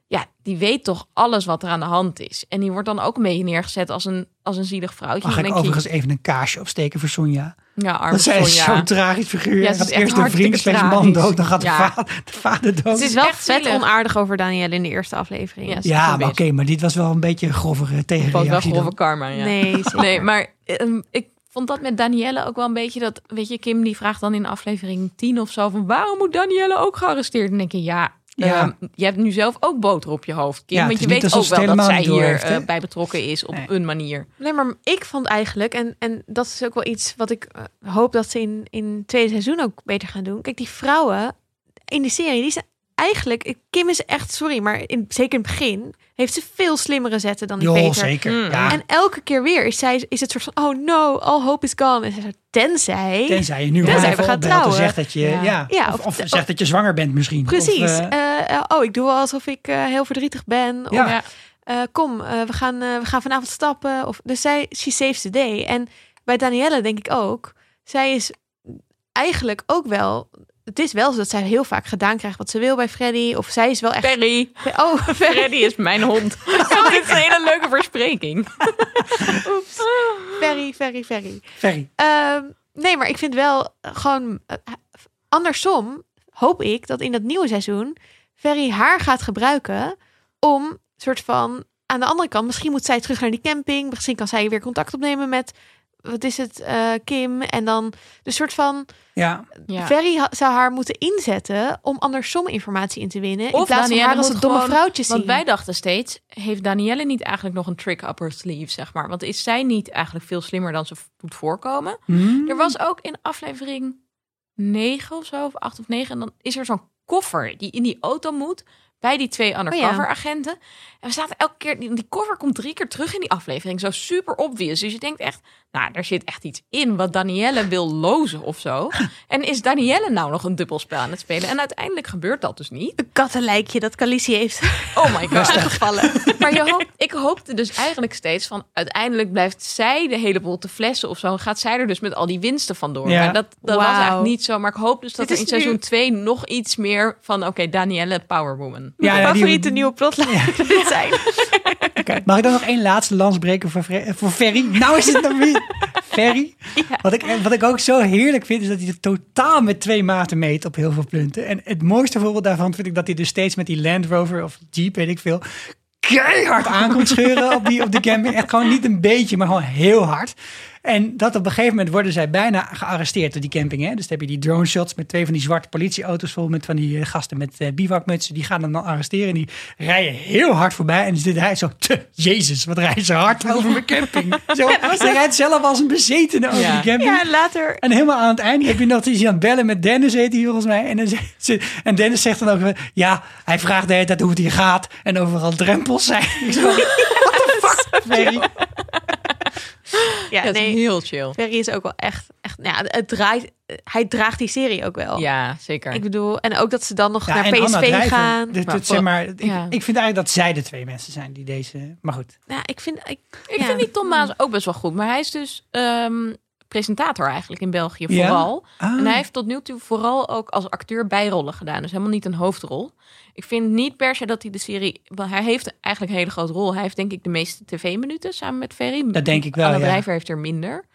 Ja, die weet toch alles wat er aan de hand is. En die wordt dan ook een beetje neergezet als een, als een zielig vrouwtje. Mag ik denk je, overigens even een kaarsje opsteken voor Sonja? ja, arme zij is Sonja. zo'n tragisch figuur. Ja, gaat is echt eerst de vriend slechts man dood, dan gaat de, Ja. vader, de vader dood. Het is wel echt vet onaardig over Danielle in de eerste aflevering. Ja, ja, maar oké, maar dit was wel een beetje een grovere Wat wel tegenreactie dan. grove karma, ja. Nee. Nee, maar ehm, ik vond dat met Danielle ook wel een beetje dat... Weet je, Kim die vraagt dan in aflevering 10 of zo... van waarom moet Danielle ook gearresteerd? En dan denk je, ja... Ja. ehm, je hebt nu zelf ook boter op je hoofd, Kim. Ja, want je weet ook wel dat zij hier heeft, eh, bij betrokken is op Nee. een manier. Nee, maar ik vond eigenlijk, en, en dat is ook wel iets wat ik eh, hoop dat ze in, in het tweede seizoen ook beter gaan doen. Kijk, die vrouwen in de serie, die zijn eigenlijk, ik- Kim is echt, sorry, maar in, zeker in het begin, heeft ze veel slimmere zetten dan die Jo, Peter. zeker. Mm. Ja, En elke keer weer is, zij, is het soort van, oh no, all hope is gone. En ze zegt, tenzij... tenzij je nu Tenzij we gaan trouwen. zegt dat je, Ja. ja. Ja, of, of- of of- zegt dat je zwanger bent misschien. Precies. Of, eh, Eh, eh, oh, ik doe wel alsof ik eh, heel verdrietig ben. Of Ja. eh, kom, eh, we, gaan, eh, we gaan vanavond stappen. Of, dus zij, she saves the day. En bij Danielle denk ik ook, zij is eigenlijk ook wel... Het is wel zo dat zij heel vaak gedaan krijgt wat ze wil bij Freddy. Of zij is wel echt... Ferry. Oh, Ferry. Freddy is mijn hond. Dit is een hele leuke verspreking. Ferry, Ferry, Ferry. Ferry. Ehm, nee, maar ik vind wel gewoon... eh, andersom hoop ik dat in dat nieuwe seizoen... Ferry haar gaat gebruiken om soort van... Aan de andere kant, misschien moet zij terug naar die camping. Misschien kan zij weer contact opnemen met... Wat is het, eh, Kim? En dan de soort van... Ja, Ja. Ferry ha- zou haar moeten inzetten om andersom informatie in te winnen. in Of plaats van Danielle haar als moet een domme gewoon- vrouwtje zien. Want wij dachten steeds, heeft Danielle niet eigenlijk nog een trick up her sleeve, zeg maar? Want is zij niet eigenlijk veel slimmer dan ze doet voorkomen? Hmm. Er was ook in aflevering 9 of zo, of 8 of 9, en dan is er zo'n koffer die in die auto moet bij die twee undercover agenten. En we zaten elke keer, die, die koffer komt drie keer terug in die aflevering, zo super obvious. Dus je denkt echt, nou, daar zit echt iets in wat Danielle wil lozen of zo. En is Danielle nou nog een dubbelspel aan het spelen? En uiteindelijk gebeurt dat dus niet. Een kattenlijkje dat Calicie heeft Oh my god. gevallen. Maar je hoopt, ik hoopte dus eigenlijk steeds van... uiteindelijk blijft zij de hele boel te flessen of zo... en gaat zij er dus met al die winsten vandoor. Ja. Maar dat, dat was eigenlijk niet zo. Maar ik hoop dus dat er in seizoen 2 nog iets meer van... oké, Danielle Powerwoman. Ja, Mijn ja, die- favoriete nieuwe plotlijn dit zijn. Oké, Mag ik dan nog één laatste lans breken voor, eh, voor Ferry? Nou is het dan weer Ferry. Wat, ik, wat ik ook zo heerlijk vind, is dat hij het totaal met twee maten meet op heel veel punten. En het mooiste voorbeeld daarvan vind ik dat hij dus steeds met die Land Rover of Jeep, weet ik veel, keihard aan komt scheuren op, die, op de camping. Echt gewoon niet een beetje, maar gewoon heel hard. En dat op een gegeven moment worden zij bijna gearresteerd door die camping. Hè? Dus dan heb je die drone shots met twee van die zwarte politieauto's vol met van die eh, gasten met eh, bivakmutsen. Die gaan hem dan arresteren en die rijden heel hard voorbij. En dan zit hij zo, "Te, jezus, wat rijdt ze hard over mijn camping. Zo, hij rijdt zelf als een bezetene over Ja. die camping. Ja, later. En helemaal aan het einde heb je nog hij aan het bellen met Dennis, heet hij volgens mij. En, dan zegt ze- en Dennis zegt dan ook, ja, hij vraagt de hele tijd hoe het hier gaat. En overal drempels zijn. Ik zo, what the fuck, Ferry? Ja, dat nee. is heel chill. Ferry is ook wel echt, echt nou ja, het draait, hij draagt die serie ook wel. Ja, zeker. Ik bedoel, en ook dat ze dan nog Ja, naar PSV Drijver, gaan. dit- zeg maar, ik, ja. ik vind eigenlijk dat zij de twee mensen zijn die deze... Maar goed. Ja, ik vind, ik, Ik ja. vind die Tom Maas ook best wel goed. Maar hij is dus ehm, presentator eigenlijk in België Ja? vooral. Ah. En hij heeft tot nu toe vooral ook als acteur bijrollen gedaan. Dus helemaal niet een hoofdrol. Ik vind niet per se dat hij de serie... wel, Hij heeft eigenlijk een hele grote rol. Hij heeft denk ik de meeste tv-minuten samen met Ferry. Dat denk ik wel, Anne ja. Drijver heeft er minder.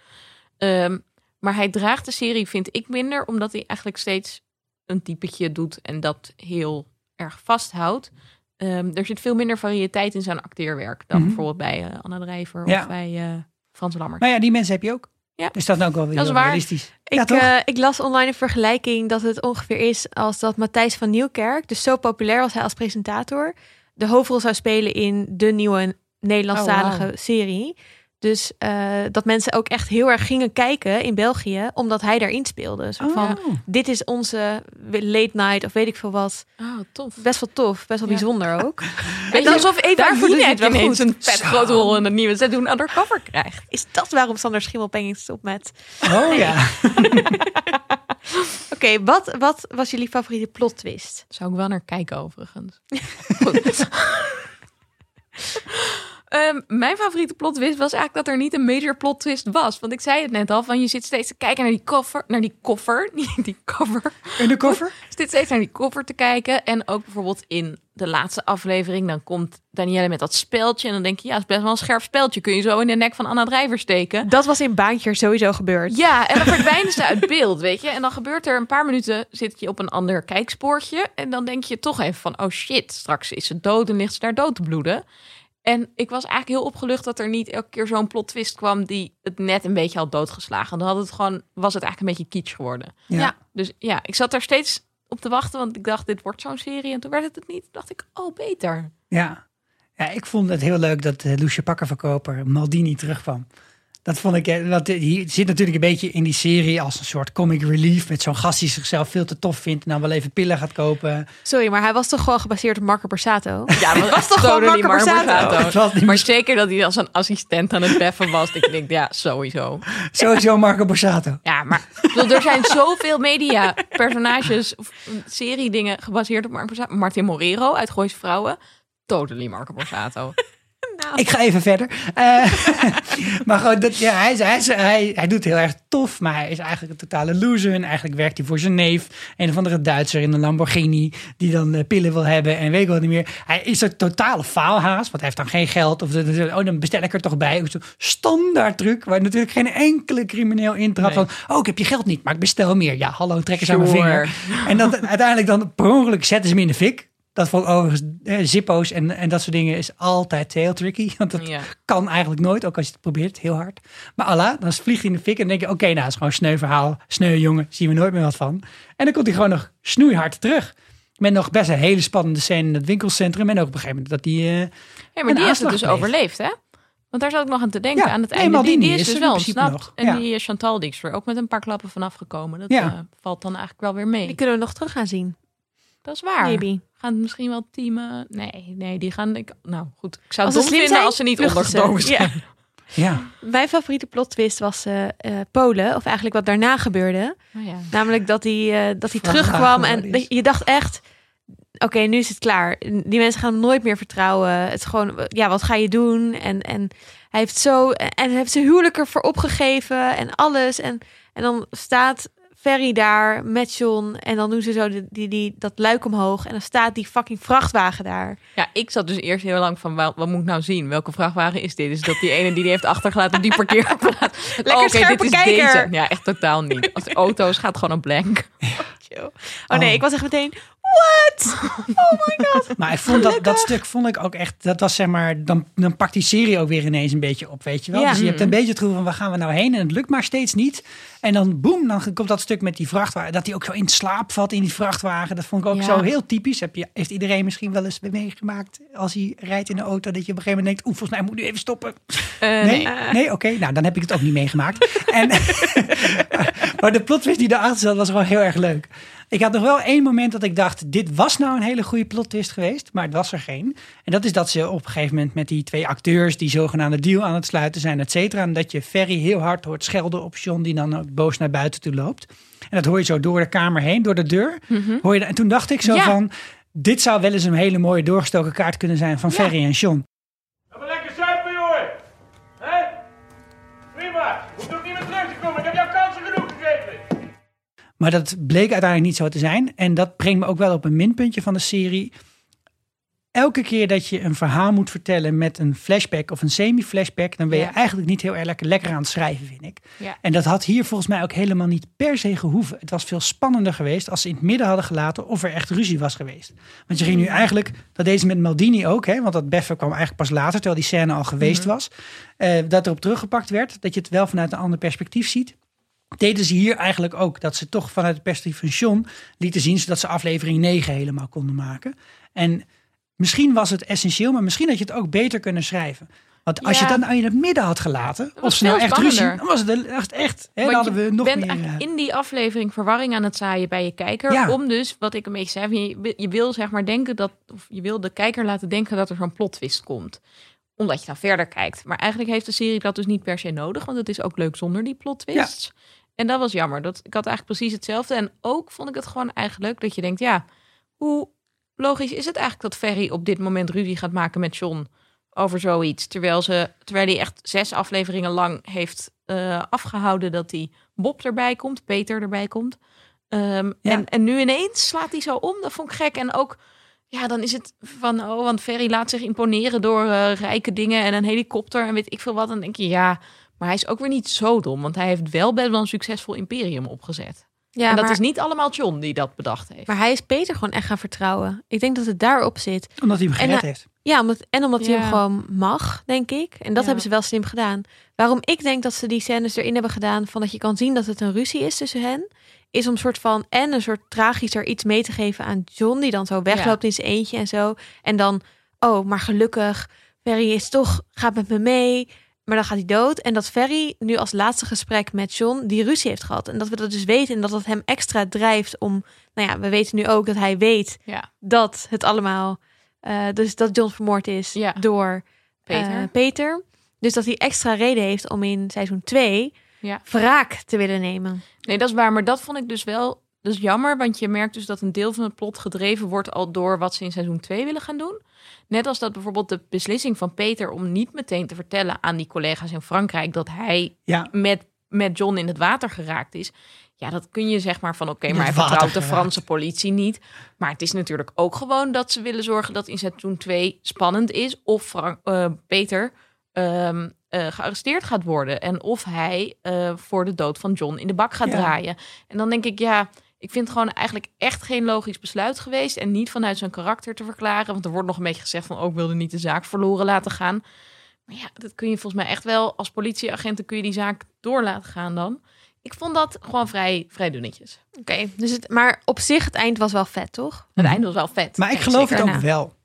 Ehm, maar hij draagt de serie, vind ik, minder. Omdat hij eigenlijk steeds een typetje doet en dat heel erg vasthoudt. Ehm, er zit veel minder variëteit in zijn acteerwerk dan Mhm. bijvoorbeeld bij eh, Anne Drijver Ja. of bij eh, Frans Lammert. Nou ja, die mensen heb je ook. Ja. Is dat nou ook wel weer Dat is heel waar. realistisch? Ik, ja, eh, ik las online een vergelijking dat het ongeveer is als dat Matthijs van Nieuwkerk, dus zo populair was hij als presentator, de hoofdrol zou spelen in de nieuwe Nederlandstalige Oh, serie. Dus eh, dat mensen ook echt heel erg gingen kijken in België, omdat hij daarin speelde. Zo van, dit is onze late night of weet ik veel wat. Oh, tof. Best wel tof, best wel Ja. bijzonder ook. Weet je, alsof Eva daarvoor doet Jinek het wel ineens goed. een vet grote rol in het nieuwe seizoen Undercover krijgt. Is dat waarom Sander Schimmelpenning stopt met? Oh ja. Oké, wat, wat was jullie favoriete plot twist? Zou ik wel naar kijken overigens. Goed. Ehm, mijn favoriete plot twist was eigenlijk dat er niet een major plot twist was. Want ik zei het net al, van je zit steeds te kijken naar die koffer, naar die koffer, niet die cover. Undercover? Je zit steeds naar die koffer te kijken. En ook bijvoorbeeld in de laatste aflevering, dan komt Danielle met dat speldje. En dan denk je, ja, het is best wel een scherp speldje. Kun je zo in de nek van Anna Drijver steken. Dat was in Baantje sowieso gebeurd. Ja, en dan verdwijnen ze uit beeld, weet je. En dan gebeurt er een paar minuten, zit je op een ander kijkspoortje. En dan denk je toch even van, oh shit, straks is ze dood en ligt ze daar dood te bloeden. En ik was eigenlijk heel opgelucht dat er niet elke keer zo'n plot twist kwam die het net een beetje had doodgeslagen. Dan had het gewoon, was het eigenlijk een beetje kitsch geworden. Ja. Ja, dus ja, ik zat daar steeds op te wachten, want ik dacht, dit wordt zo'n serie. En toen werd het het niet. Toen dacht ik, oh, beter. Ja. ja, ik vond het heel leuk dat uh, Loesje Pakkenverkoper Maldini terugkwam. Dat vond ik, eh, want hij zit natuurlijk een beetje in die serie als een soort comic relief. Met zo'n gast die zichzelf veel te tof vindt en dan wel even pillen gaat kopen. Sorry, maar hij was toch gewoon gebaseerd op Marco Borsato? Ja, dat was toch gewoon Marco Borsato? Het niet Maar zeker dat hij als een assistent aan het beffen was. Ik denk, ja, sowieso. sowieso Marco Borsato. Ja, maar bedoel, er zijn zoveel media personages of serie dingen gebaseerd op Marco Borsato. Martin Morero uit Gooise Vrouwen. Totally Marco Borsato. Ik ga even verder. Eh, maar gewoon, dat, ja, hij, hij, hij, hij doet heel erg tof, maar hij is eigenlijk een totale loser. En eigenlijk werkt hij voor zijn neef, een of andere Duitser in een Lamborghini, die dan eh, pillen wil hebben en weet ik wat niet meer. Hij is een totale faalhaas, want hij heeft dan geen geld. Of oh, dan bestel ik er toch bij. Zo'n Standaard truc, waar natuurlijk geen enkele crimineel intrapt Nee. van, oh, ik heb je geld niet, maar ik bestel meer. Ja, hallo, trek eens aan mijn vinger. En dan uiteindelijk dan per ongeluk zetten ze hem in de fik. Dat vond ik overigens, eh, zippo's en, en dat soort dingen is altijd heel tricky. Want dat Ja. kan eigenlijk nooit, ook als je het probeert, heel hard. Maar Allah, dan vliegt hij in de fik en dan denk je, oké, nou, het is gewoon een sneu verhaal, sneu jongen, zien we nooit meer wat van. En dan komt hij gewoon nog snoeihard terug. Met nog best een hele spannende scène in het winkelcentrum. En ook op een gegeven moment dat hij... eh, Ja, maar die heeft het dus overleefd, hè? Want daar zat ik nog aan te denken Ja, aan het einde. Die, die is is dus wel ontsnapt. nog. En Ja. die eh, Chantal die is er ook met een paar klappen vanaf gekomen. Dat Ja. eh, valt dan eigenlijk wel weer mee. Die kunnen we nog terug gaan zien. Dat is waar. Maybe. Gaan het misschien wel teamen? Nee, nee, die gaan... Ik, nou goed, ik zou het dom vinden zijn, als ze niet ondergedoken zijn. Ja. ja, Mijn favoriete plot twist was eh, eh, Polen, of eigenlijk wat daarna gebeurde. Oh, ja. Namelijk dat hij, eh, dat hij terugkwam en dat- je dacht echt... Oké, nu is het klaar. Die mensen gaan hem nooit meer vertrouwen. Het is gewoon, ja, wat ga je doen? En, en hij heeft zo... En hij heeft zijn huwelijk ervoor opgegeven en alles. En, en dan staat Ferry daar met John. En dan doen ze zo die, die, die, dat luik omhoog. En dan staat die fucking vrachtwagen daar. ja, ik zat dus eerst heel lang van, wat, wat moet ik nou zien? Welke vrachtwagen is dit? Is dat die ene die die heeft achtergelaten op die parkeerplaats? Lekker Oh, dit is kijker. Deze. Ja, echt totaal niet. Als auto's gaat gewoon op blank. Oh nee, Oh. ik was echt meteen... What? Oh my god. maar ik vond dat, dat stuk vond ik ook echt, dat was zeg maar, dan, dan pakt die serie ook weer ineens een beetje op, weet je wel. Ja. Dus je hebt een beetje het gevoel van, waar gaan we nou heen? En het lukt maar steeds niet. En dan boem, dan komt dat stuk met die vrachtwagen, dat hij ook zo in slaap valt in die vrachtwagen. Dat vond ik ook Ja. zo heel typisch. Heb je, heeft iedereen misschien wel eens meegemaakt als hij rijdt in de auto, dat je op een gegeven moment denkt, oeh, volgens mij moet ik nu even stoppen. Eh, Nee, nee, oké. Nou, dan heb ik het ook niet meegemaakt. en, maar de plot twist die daarachter zat, was gewoon heel erg leuk. Ik had nog wel één moment dat ik dacht, dit was nou een hele goede plot twist geweest, maar het was er geen. En dat is dat ze op een gegeven moment met die twee acteurs die zogenaamde deal aan het sluiten zijn, et cetera. En dat je Ferry heel hard hoort schelden op John, die dan ook boos naar buiten toe loopt. En dat hoor je zo door de kamer heen, door de deur. Hoor je, en toen dacht ik zo Ja. van, dit zou wel eens een hele mooie doorgestoken kaart kunnen zijn van Ferry en John. Maar dat bleek uiteindelijk niet zo te zijn. En dat brengt me ook wel op een minpuntje van de serie. Elke keer dat je een verhaal moet vertellen met een flashback of een semi-flashback, dan ben je Ja. eigenlijk niet heel erg lekker, lekker aan het schrijven, vind ik. Ja. En dat had hier volgens mij ook helemaal niet per se gehoeven. Het was veel spannender geweest als ze in het midden hadden gelaten of er echt ruzie was geweest. Want je ging nu eigenlijk, dat deze met Maldini ook, hè, want dat beffen kwam eigenlijk pas later, terwijl die scène al geweest was, eh, dat erop teruggepakt werd, dat je het wel vanuit een ander perspectief ziet deden ze hier eigenlijk ook. Dat ze toch vanuit het perspectief van John lieten zien... zodat ze aflevering 9 helemaal konden maken. En misschien was het essentieel, maar misschien had je het ook beter kunnen schrijven. Want als Ja. je dat nou in het midden had gelaten, was of ze nou echt ruzie, dan was het echt echt. Hè, dan hadden we nog bent meer. eh, in die aflevering verwarring aan het zaaien bij je kijker. Ja. Om dus, wat ik een beetje zei, je, wil- je wil zeg maar denken dat, of je wil de kijker laten denken dat er zo'n plot twist komt. Omdat je dan verder kijkt. Maar eigenlijk heeft de serie dat dus niet per se nodig, want het is ook leuk zonder die plot twists. En dat was jammer. Dat, ik had eigenlijk precies hetzelfde. En ook vond ik het gewoon eigenlijk leuk dat je denkt, ja, hoe logisch is het eigenlijk dat Ferry op dit moment ruzie gaat maken met John over zoiets. Terwijl, ze, terwijl hij echt zes afleveringen lang heeft eh, afgehouden dat hij Bob erbij komt, Peter erbij komt. Ehm, Ja. en, en nu ineens slaat hij zo om. Dat vond ik gek. En ook, ja, dan is het van, oh, want Ferry laat zich imponeren door eh, rijke dingen en een helikopter en weet ik veel wat. Dan denk je, ja, maar hij is ook weer niet zo dom, want hij heeft wel best wel een succesvol imperium opgezet. Ja, en dat maar, is niet allemaal John die dat bedacht heeft. maar hij is Peter gewoon echt gaan vertrouwen. Ik denk dat het daarop zit. omdat hij hem gered en, heeft. Ja, omdat, en omdat hij hem gewoon mag, denk ik. En dat Ja. hebben ze wel slim gedaan. Waarom ik denk dat ze die scènes erin hebben gedaan... van dat je kan zien dat het een ruzie is tussen hen... is om een soort van... en een soort tragischer iets mee te geven aan John... die dan zo wegloopt in zijn eentje en zo. En dan, oh, maar gelukkig... Ferry is toch, gaat met me mee... Maar dan gaat hij dood. En dat Ferry nu als laatste gesprek met John die ruzie heeft gehad. En dat we dat dus weten. En dat dat hem extra drijft om. Nou ja, we weten nu ook dat hij weet Ja. dat het allemaal. eh, dus dat John vermoord is Ja. door Peter. eh, Peter. Dus dat hij extra reden heeft om in seizoen 2 Ja. wraak te willen nemen. Nee, dat is waar. Maar dat vond ik dus wel dus jammer. Want je merkt dus dat een deel van het plot gedreven wordt al door wat ze in seizoen 2 willen gaan doen. Net als dat bijvoorbeeld de beslissing van Peter om niet meteen te vertellen aan die collega's in Frankrijk dat hij Ja, met, met John in het water geraakt is. Ja, dat kun je zeg maar van oké, maar hij vertrouwt de. Franse politie niet. Maar het is natuurlijk ook gewoon dat ze willen zorgen dat in seizoen 2 spannend is. Of Frank, eh, Peter ehm, eh, gearresteerd gaat worden. En of hij eh, voor de dood van John in de bak gaat Ja. draaien. En dan denk ik, ja, ik vind het gewoon eigenlijk echt geen logisch besluit geweest. En niet vanuit zijn karakter te verklaren. Want er wordt nog een beetje gezegd van, ook wilde niet de zaak verloren laten gaan. Maar ja, dat kun je volgens mij echt wel als politieagenten kun je die zaak door laten gaan dan. Ik vond dat gewoon vrij, vrij dunnetjes. Oké, dus het, maar op zich het eind was wel vet, toch? Het einde was wel vet. maar ik geloof het ook wel.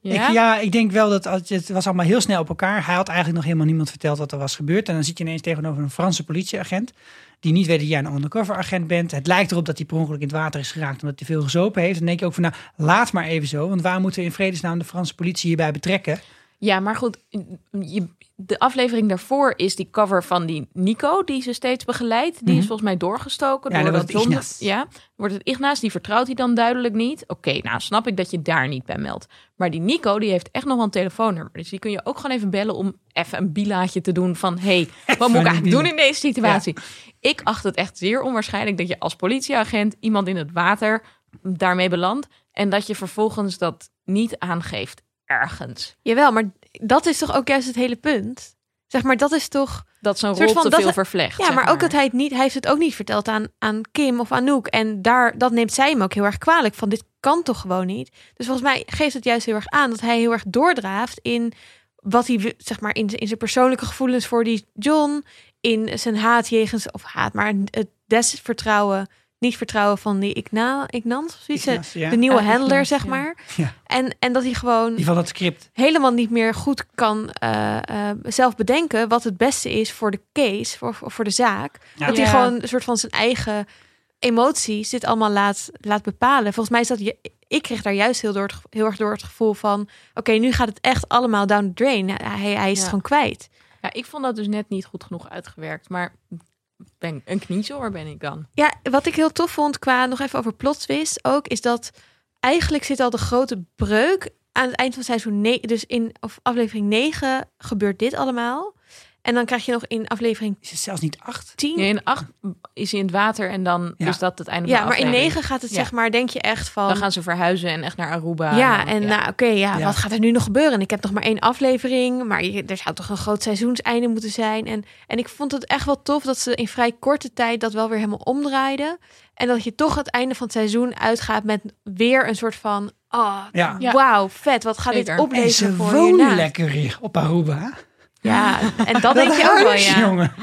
Ja? Ik, ja, ik denk wel dat het was allemaal heel snel op elkaar. Hij had eigenlijk nog helemaal niemand verteld wat er was gebeurd. En dan zit je ineens tegenover een Franse politieagent. Die niet weet dat jij een undercover agent bent. Het lijkt erop dat hij per ongeluk in het water is geraakt omdat hij veel gezopen heeft. Dan denk je ook van nou, laat maar even zo. Want waar moeten we in vredesnaam de Franse politie hierbij betrekken? Ja, maar goed, je, de aflevering daarvoor is die cover van die Nico, die ze steeds begeleidt. Die is Mhm. volgens mij doorgestoken. Ja, door dat John-. Ja, wordt het Ignace, die vertrouwt hij dan duidelijk niet. Oké, nou snap ik dat je daar niet bij meldt. Maar die Nico, die heeft echt nog wel een telefoonnummer. Dus die kun je ook gewoon even bellen om even een bilaatje te doen van... hey, wat moet ik eigenlijk doen in deze situatie? Ik acht het echt zeer onwaarschijnlijk dat je als politieagent iemand in het water daarmee belandt. En dat je vervolgens dat niet aangeeft ergens. Jawel, maar dat is toch ook juist het hele punt? Zeg maar, dat is toch... Dat zo'n rol te veel vervlecht. Ja, maar ook dat hij het niet... Hij heeft het ook niet verteld aan, aan Kim of Anouk. En daar, dat neemt zij hem ook heel erg kwalijk van. Dit kan toch gewoon niet? Dus volgens mij geeft het juist heel erg aan dat hij heel erg doordraaft in wat hij, zeg maar, in, in zijn persoonlijke gevoelens voor die John, in zijn haat jegens, of haat, maar het desvertrouwen, niet vertrouwen van die Igna, Ignans, of zoiets, ja. de nieuwe Ja, handler, zeg ja. maar. Ja. En, en dat hij gewoon Die van het script. helemaal niet meer goed kan eh, eh, zelf bedenken wat het beste is voor de case, voor, voor de zaak. Ja. Dat hij gewoon een soort van zijn eigen emoties dit allemaal laat, laat bepalen. Volgens mij is dat je. Ik kreeg daar juist heel, door het, heel erg door het gevoel van: oké, nu gaat het echt allemaal down the drain. Hij, hij is Ja. het gewoon kwijt. Ja, ik vond dat dus net niet goed genoeg uitgewerkt. Maar ben, een kniezoor ben ik dan. Ja, wat ik heel tof vond qua nog even over plot twist ook, is dat eigenlijk zit al de grote breuk aan het eind van seizoen 9. Dus in of aflevering 9 gebeurt dit allemaal. En dan krijg je nog in aflevering Is het zelfs niet acht? 10. Nee, in acht is hij in het water en dan Ja. is dat het einde ja, van de maar in. 9 gaat het Ja. zeg maar, denk je echt van. Dan gaan ze verhuizen en echt naar Aruba. ja, en nou, oké, ja, Ja. wat gaat er nu nog gebeuren? En ik heb nog maar één aflevering, maar er zou toch een groot seizoenseinde moeten zijn. En, en ik vond het echt wel tof dat ze in vrij korte tijd dat wel weer helemaal omdraaiden. En dat je toch het einde van het seizoen uitgaat met weer een soort van, oh, Ja. Ja. wauw, vet, wat gaat Zeker. dit En opleveren ze voor wonen lekker op Aruba. Ja, en dat denk je ook wel, ja. jongen.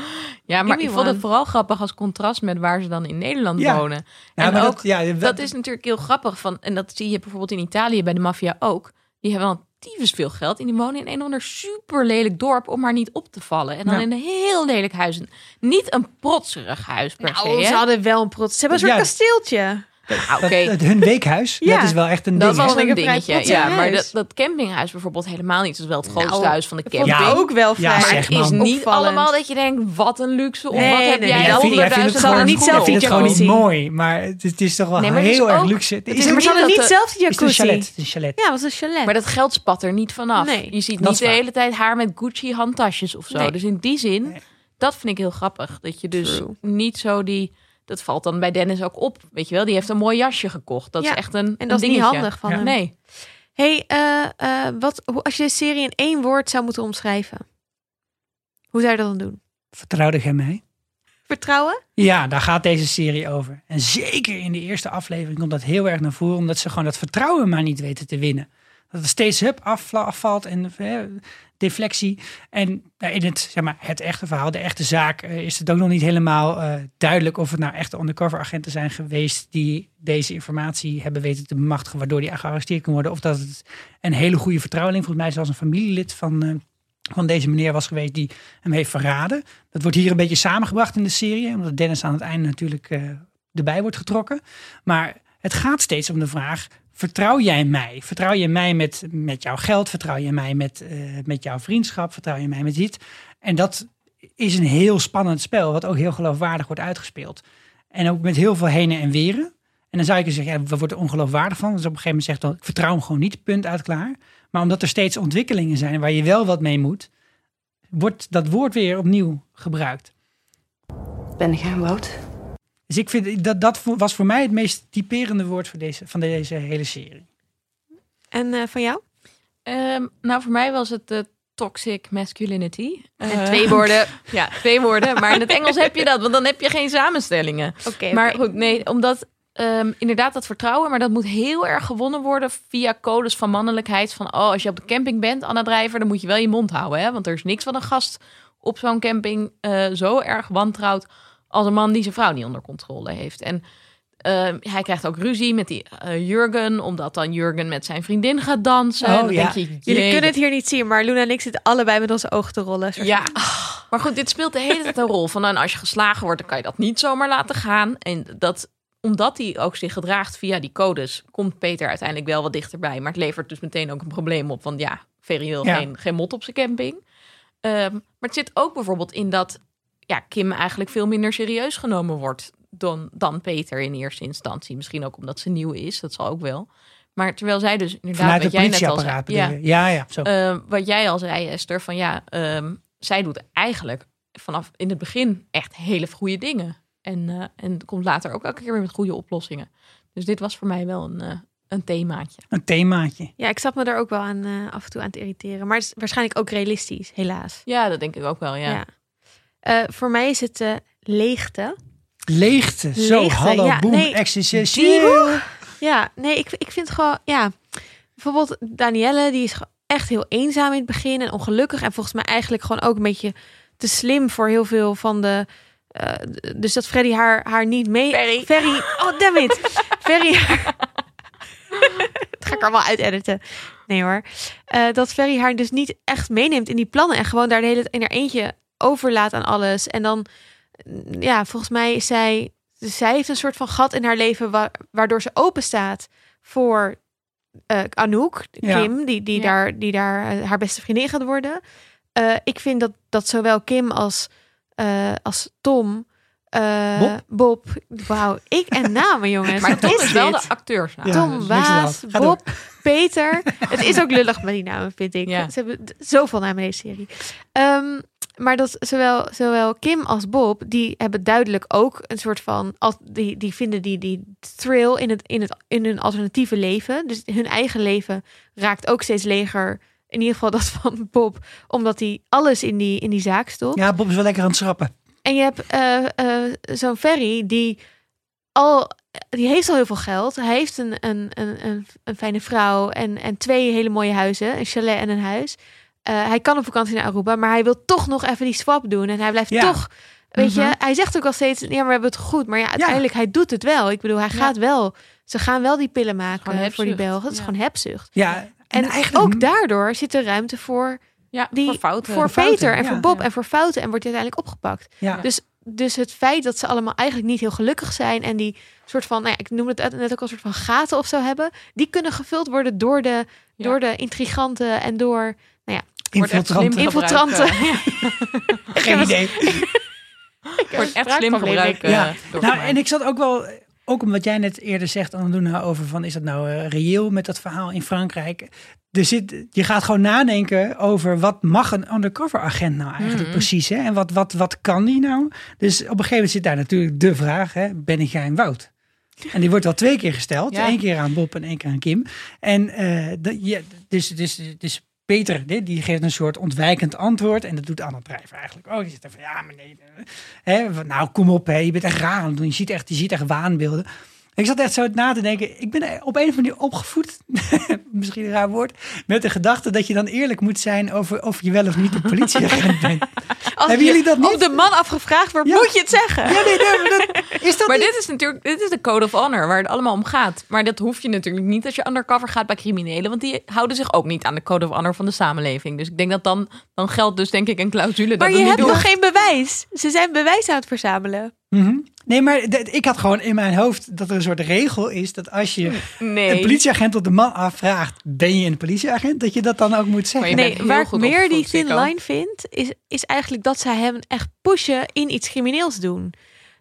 Ja, maar ik vond het vooral grappig als contrast met waar ze dan in Nederland Ja. wonen. Ja, en ook, dat, ja, dat is natuurlijk heel grappig. Van, en dat zie je bijvoorbeeld in Italië bij de maffia ook. Die hebben wel tyfus veel geld. En die wonen in een of ander super lelijk dorp om maar niet op te vallen. En dan Ja. in een heel lelijk huis. Niet een protserig huis per Nou, se. ze hè? hadden wel een prot. Ze hebben een soort Ja. kasteeltje. Ah, Oké, Dat- het- hun weekhuis, Ja. dat is wel echt een dat ding. was vond ik een dingetje. Ja, maar dat, dat campinghuis bijvoorbeeld helemaal niet. Het is wel het grootste Nou, huis van de camping. het ook wel Ja, vrij. zeg, Het is man. niet Opvallend. allemaal dat je denkt, wat een luxe. Of Nee, wat heb nee, jij nee. Jij honderdduizend gewoon, niet zelf die het gewoon niet jacuzzi. mooi, maar het, het is toch wel Nee, maar heel erg ook- luxe. Het het is, maar ze niet hadden dat niet zelf die het is een jacuzzi. chalet. Het is een chalet. Ja, het was een chalet. Maar dat geld spat er niet vanaf. Nee. Je ziet Dat niet de hele tijd haar met Gucci handtasjes of zo. Dus in die zin, dat vind ik heel grappig. Dat je dus niet zo die... Dat valt dan bij Dennis ook op. Weet je wel, die heeft een mooi jasje gekocht. Dat Ja, is echt een en een dat is niet handig van Ja. hem. Nee. Hey, eh, eh, wat, hoe- als je de serie in één woord zou moeten omschrijven, hoe zou je dat dan doen? Vertrouwde jij mij? Vertrouwen? Ja, daar gaat deze serie over. En zeker in de eerste aflevering komt dat heel erg naar voren, omdat ze gewoon dat vertrouwen maar niet weten te winnen. Dat het steeds hup, afvalt en eh, deflectie. En eh, in het, zeg maar, het echte verhaal, de echte zaak, eh, is het ook nog niet helemaal eh, duidelijk of het nou echte undercover agenten zijn geweest die deze informatie hebben weten te bemachtigen, waardoor die gearresteerd kan worden. Of dat het een hele goede vertrouweling, volgens mij zelfs een familielid van, eh, van deze meneer was geweest die hem heeft verraden. Dat wordt hier een beetje samengebracht in de serie, omdat Dennis aan het einde natuurlijk erbij wordt getrokken. Maar het gaat steeds om de vraag: vertrouw jij mij? Vertrouw je mij met, met jouw geld? Vertrouw je mij met, eh, met jouw vriendschap? Vertrouw je mij met dit? En dat is een heel spannend spel, wat ook heel geloofwaardig wordt uitgespeeld. En ook met heel veel heen en weren. En dan zou je kunnen zeggen, ja, we worden er ongeloofwaardig van. Dus op een gegeven moment zegt dan, ik vertrouw hem gewoon niet, punt uit klaar. Maar omdat er steeds ontwikkelingen zijn waar je wel wat mee moet, wordt dat woord weer opnieuw gebruikt. Ben jij Wout? Dus ik vind dat dat was voor mij het meest typerende woord voor deze, van deze hele serie. En eh, van jou? Ehm, nou, voor mij was het de toxic masculinity. En Eh, twee woorden. Ja, twee woorden. Maar in het Engels heb je dat, want dan heb je geen samenstellingen. Oké. Maar goed, nee, omdat ehm, inderdaad dat vertrouwen, maar dat moet heel erg gewonnen worden via codes van mannelijkheid. Van, oh, als je op de camping bent, Anna Drijver, dan moet je wel je mond houden. Hè? Want er is niks wat een gast op zo'n camping eh, zo erg wantrouwt als een man die zijn vrouw niet onder controle heeft. En ehm, hij krijgt ook ruzie met die eh, Jurgen, omdat dan Jurgen met zijn vriendin gaat dansen. Oh, dan ja. denk je, Jullie kunnen het hier niet zien, maar Luna en ik zitten allebei met onze ogen te rollen. Soort ja, maar goed, dit speelt de hele tijd een rol. Van nou, als je geslagen wordt, dan kan je dat niet zomaar laten gaan. En dat, omdat hij ook zich gedraagt via die codes, komt Peter uiteindelijk wel wat dichterbij. Maar het levert dus meteen ook een probleem op. Want ja, Ferry wil Ja. geen, geen mot op zijn camping. Ehm, maar het zit ook bijvoorbeeld in dat ja, Kim eigenlijk veel minder serieus genomen wordt dan, dan Peter in eerste instantie. Misschien ook omdat ze nieuw is, dat zal ook wel. Maar terwijl zij dus inderdaad, Vanuit wat jij net al zei? Ja, ja, zo. Ehm, wat jij al zei, Esther, van ja, ehm, zij doet eigenlijk vanaf in het begin echt hele goede dingen. En, eh, en komt later ook elke keer weer met goede oplossingen. Dus dit was voor mij wel een, eh, een themaatje. Een themaatje. Ja, ik zat me daar ook wel aan eh, af en toe aan te irriteren. Maar het is waarschijnlijk ook realistisch, helaas. Ja, dat denk ik ook wel, ja. Ja. Eh, voor mij is het eh, leegte. Leegte. Zo, Leegte, hallo, ja, boem, nee, existentieel. Ja, nee, ik, ik vind gewoon, ja. Bijvoorbeeld Danielle, die is echt heel eenzaam in het begin en ongelukkig. En volgens mij eigenlijk gewoon ook een beetje te slim voor heel veel van de. eh, dus dat Freddy haar, haar niet mee. Ferry. Ferry. Oh, damn it. Ferry. haar- dat ga ik er wel uit editen. Nee hoor. Eh, dat Ferry haar dus niet echt meeneemt in die plannen. En gewoon daar de hele tijd in haar eentje overlaat aan alles. En dan, mm, ja, volgens mij is zij. Zij heeft een soort van gat in haar leven wa- waardoor ze open staat voor eh, Anouk, Ja. Kim, die, die Ja. daar, die daar eh, haar beste vriendin gaat worden. Eh, ik vind dat, dat zowel Kim als, eh, als Tom, eh, Bob? Bob, wauw, ik en namen jongens. Maar Tom is is wel dit? de acteur. Ja. Tom, dus Waas, Bob, Peter. Het is ook lullig met die namen, vind ik. Ja. Ze hebben zoveel namen in deze serie. Ehm, maar dat zowel, zowel Kim als Bob, die hebben duidelijk ook een soort van... Die, die vinden die, die thrill in, het, in, het, in hun alternatieve leven. Dus hun eigen leven raakt ook steeds leger. In ieder geval dat van Bob. Omdat hij alles in die, in die zaak stopt. Ja, Bob is wel lekker aan het schrappen. En je hebt eh, eh, zo'n Ferry die al die heeft al heel veel geld. Hij heeft een, een, een, een, een fijne vrouw en, en twee hele mooie huizen, een chalet en een huis. Eh, hij kan op vakantie naar Aruba, maar hij wil toch nog even die swap doen en hij blijft Ja. toch. Weet Mhm. je, hij zegt ook al steeds, ja, maar we hebben het goed. Maar ja, uiteindelijk, hij doet het wel. Ik bedoel, hij gaat wel. Ze gaan wel die pillen maken voor die. Belgen. Het is gewoon hebzucht. Ja, En eigenlijk- ook daardoor zit er ruimte voor, Ja, die, voor fouten. voor fouten, Peter en voor Bob en voor fouten. En wordt uiteindelijk opgepakt. Ja. Dus, dus het feit dat ze allemaal eigenlijk niet heel gelukkig zijn. En die soort van, nou ja, ik noemde het net ook al een soort van gaten of zo hebben. Die kunnen gevuld worden door de, Ja. door de intriganten en door... Wordt echt slim Infiltranten. Geen idee. Wordt echt slim gebruikt. Ja. eh, door Nou, en ik zat ook wel, ook omdat jij net eerder zegt, Andoena, over van is dat nou eh, reëel met dat verhaal in Frankrijk? Er zit, je gaat gewoon nadenken over wat mag een undercover agent nou eigenlijk Mhm. precies? Hè? En wat, wat, wat kan die nou? Dus op een gegeven moment zit daar natuurlijk de vraag, hè, ben ik jij een Wout? En die wordt al twee keer gesteld. Ja. Eén keer aan Bob en één keer aan Kim. En eh, de, ja, dus, dus, dus Die, geeft een soort ontwijkend antwoord. En dat doet Anne Drijver eigenlijk ook. Die er van, ja, maar nee. eh, Hè, nou, kom op, je bent echt raar. Je ziet echt, je ziet echt waanbeelden. Ik zat echt zo na te denken. Ik ben op een of andere manier opgevoed, misschien een raar woord, met de gedachte dat je dan eerlijk moet zijn over of je wel of niet een politieagent bent. Als Hebben je jullie dat niet? Op de man afgevraagd wordt, Ja. moet je het zeggen. Ja, nee, nee, maar dat, is dat Maar niet? dit is natuurlijk dit is de code of honor waar het allemaal om gaat. Maar dat hoef je natuurlijk niet als je undercover gaat bij criminelen, want die houden zich ook niet aan de code of honor van de samenleving. Dus ik denk dat dan dan geldt dus denk ik een clausule dat Maar het je niet hebt nog geen bewijs. Ze zijn bewijs aan het verzamelen. Mhm. Nee, maar ik had gewoon in mijn hoofd dat er een soort regel is dat als je Nee. een politieagent op de man afvraagt, ben je een politieagent, dat je dat dan ook moet zeggen. Nee, waar ik meer die thin line vind, is, is eigenlijk dat zij hem echt pushen in iets crimineels doen.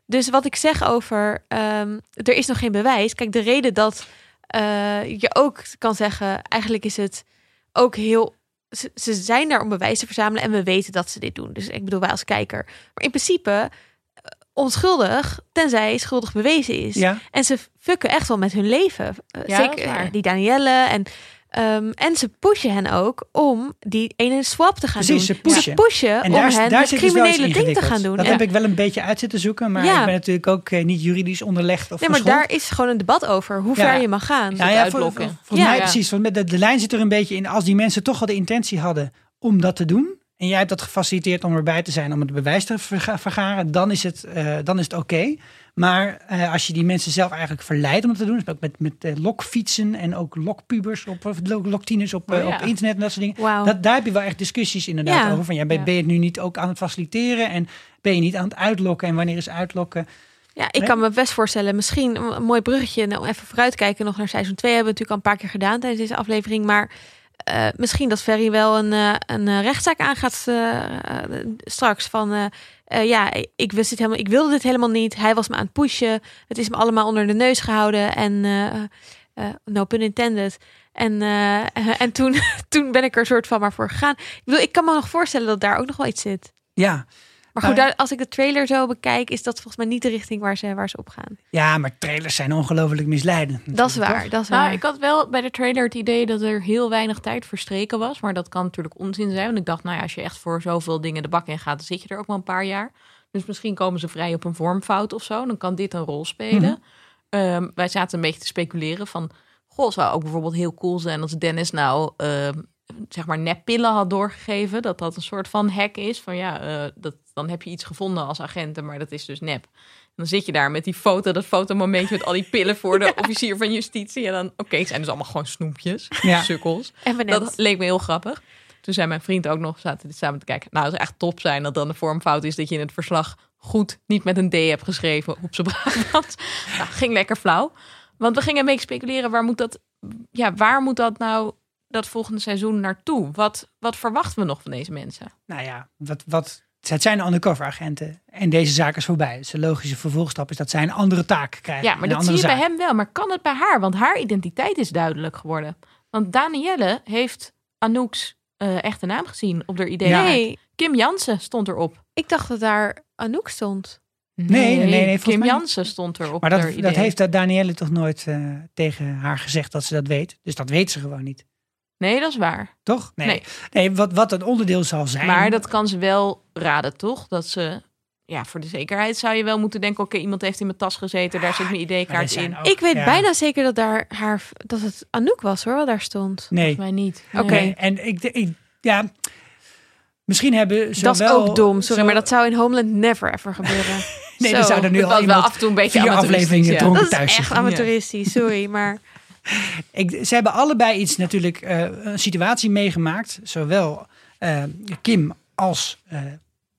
Dus wat ik zeg over, ehm, er is nog geen bewijs. Kijk, de reden dat eh, je ook kan zeggen, eigenlijk is het ook heel... Ze, ze zijn daar om bewijs te verzamelen en we weten dat ze dit doen. Dus ik bedoel, wij als kijker. Maar in principe onschuldig, tenzij schuldig bewezen is. Ja, En ze fucken echt wel met hun leven. Eh, Ja, Zeker eh, die Danielle. En, ehm, en ze pushen hen ook om die ene swap te gaan Precies, doen. ze pushen. pushen en om daar, hen daar het dus criminele ding te gaan doen. Dat heb ik wel een beetje uit zitten zoeken, maar Ja. ik ben natuurlijk ook eh, niet juridisch onderlegd of nee, maar daar is gewoon een debat over hoe Ja. ver je mag gaan. Nou ja, uitlokken. voor- voor- volgens Ja. mij Ja. precies. Want met de, de lijn zit er een beetje in. Als die mensen toch al de intentie hadden om dat te doen. En jij hebt dat gefaciliteerd om erbij te zijn, om het bewijs te verga- vergaren. Dan is het, eh, dan is het oké. Maar eh, als je die mensen zelf eigenlijk verleidt om dat te doen. Dus ook met, met eh, lokfietsen en ook lokpubers op, of lok- loktieners op, Oh ja. op internet en dat soort dingen. Dat, daar heb je wel echt discussies inderdaad Ja. over. Van, ja, ben, Ja. ben je het nu niet ook aan het faciliteren? En ben je niet aan het uitlokken? En wanneer is uitlokken? Ja, ik kan me best voorstellen, misschien een een mooi bruggetje, nou, even vooruitkijken nog naar seizoen 2 hebben we natuurlijk al een paar keer gedaan tijdens deze aflevering, maar eh, misschien dat Ferry wel een, eh, een eh, rechtszaak aangaat eh, straks van, ja, ik wist dit helemaal, ik wilde dit helemaal niet, hij was me aan het pushen, het is me allemaal onder de neus gehouden en no pun intended. En, en toen, toen ben ik er soort van maar voor gegaan. Ik bedoel, ik kan me nog voorstellen dat daar ook nog wel iets zit. Ja, Maar goed, Nou, daar, als ik de trailer zo bekijk, is dat volgens mij niet de richting waar ze, waar ze op gaan. ja maar trailers zijn ongelooflijk misleidend. Dat is waar, toch? dat is waar. Nou, ik had wel bij de trailer het idee dat er heel weinig tijd verstreken was. Maar dat kan natuurlijk onzin zijn. Want ik dacht, nou ja, als je echt voor zoveel dingen de bak in gaat, dan zit je er ook wel een paar jaar. Dus misschien komen ze vrij op een vormfout of zo. Dan kan dit een rol spelen. Mhm. Ehm, wij zaten een beetje te speculeren van... Goh, zou ook bijvoorbeeld heel cool zijn als Dennis nou... ehm, zeg maar neppillen had doorgegeven. Dat dat een soort van hack is. Van ja, eh, dat, dan heb je iets gevonden als agenten, maar dat is dus nep. En dan zit je daar met die foto, dat fotomomentje met al die pillen voor de officier van justitie. En dan, oké, het zijn dus allemaal gewoon snoepjes, Ja. sukkels. Dat leek me heel grappig. Toen zei mijn vriend ook nog, zaten dit samen te kijken. Nou, het is echt top zijn dat dan de vormfout is dat je in het verslag goed niet met een D hebt geschreven op zijn Brabant. nou, ging lekker flauw. Want we gingen een beetje speculeren, waar moet dat, ja, waar moet dat nou dat volgende seizoen naartoe? Wat, wat verwachten we nog van deze mensen? Nou ja, wat, wat, het zijn undercover agenten. En deze zaak is voorbij. Dus de logische vervolgstap is dat zij een andere taak krijgen. Ja, maar dat zie je bij hem wel. Maar kan het bij haar? Want haar identiteit is duidelijk geworden. Want Danielle heeft Anouk's eh, echte naam gezien op haar idee. Ja. Nee, Kim Jansen stond erop. ik dacht dat daar Anouk stond. nee, nee, nee, volgens Kim mij- Jansen stond er op Maar haar dat, idee. dat heeft Danielle toch nooit eh, tegen haar gezegd dat ze dat weet. Dus dat weet ze gewoon niet. Nee, dat is waar. Toch? Nee. Nee. nee. wat, wat een onderdeel zal zijn. Maar dat kan ze wel raden, toch? Dat ze... Ja, voor de zekerheid zou je wel moeten denken... oké, iemand heeft in mijn tas gezeten, daar zit mijn er ID-kaart in. ook- ik weet ja. bijna zeker dat, daar haar, dat het Anouk was hoor, wat daar stond. Nee. Volgens mij niet. Oké. Nee. En ik, ik, ja, misschien hebben ze dat is wel- ook dom, sorry, zo- maar dat zou in Homeland never ever gebeuren. Nee, Zo, dan zou er nu al was wel iemand af en toe een beetje vier amateuristisch, afleveringen ja. dronken Dat is thuis echt amateuristisch, sorry, maar Ze hebben allebei iets natuurlijk, eh, een situatie meegemaakt. Zowel eh, Kim als eh,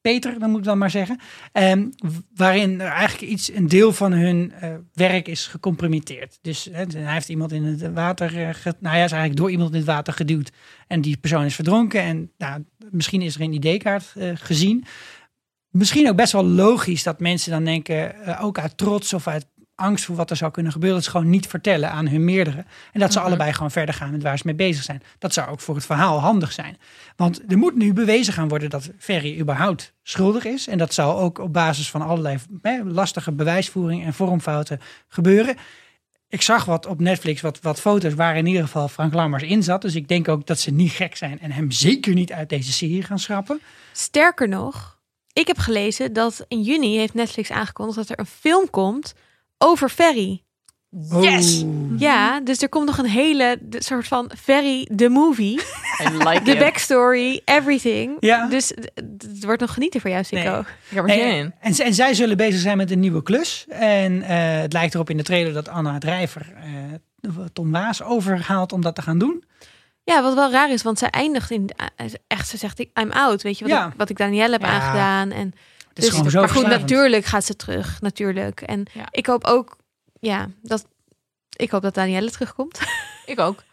Peter, dan moet ik dan maar zeggen. Ehm, waarin er eigenlijk iets, een deel van hun werk is gecompromitteerd. Dus hij heeft iemand in het water, nou ja, is eigenlijk door iemand in het water geduwd. En die persoon is verdronken. En nou, misschien is er een ID-kaart gezien. Misschien ook best wel logisch dat mensen dan denken, ook uit trots of uit angst voor wat er zou kunnen gebeuren, dat ze gewoon niet vertellen aan hun meerdere. En dat ze allebei gewoon verder gaan met waar ze mee bezig zijn. Dat zou ook voor het verhaal handig zijn. Want er moet nu bewezen gaan worden dat Ferry überhaupt schuldig is. En dat zal ook op basis van allerlei hè, lastige bewijsvoering en vormfouten gebeuren. Ik zag wat op Netflix, wat, wat foto's waar in ieder geval Frank Lammers in zat. Dus ik denk ook dat ze niet gek zijn en hem zeker niet uit deze serie gaan schrappen. Sterker nog, ik heb gelezen dat in juni heeft Netflix aangekondigd dat er een film komt over Ferry. Yes! Ja, dus er komt nog een hele de, soort van Ferry the movie, I like de it. backstory, everything. Ja. Dus het wordt nog genieten voor jou, Sico. Nee. Ik heb er zin Nee, in. en, en zij zullen bezig zijn met een nieuwe klus. En eh, het lijkt erop in de trailer dat Anna Drijver eh, Tom Waas overhaalt om dat te gaan doen. Ja, wat wel raar is, want zij eindigt in eh, echt, ze zegt ik I'm out, weet je wat, Ja. ik, wat ik Danielle heb Ja. aangedaan en is dus, gewoon zo maar goed, natuurlijk gaat ze terug, natuurlijk. En Ja. ik hoop ook, ja, dat ik hoop dat Danielle terugkomt. Ik ook.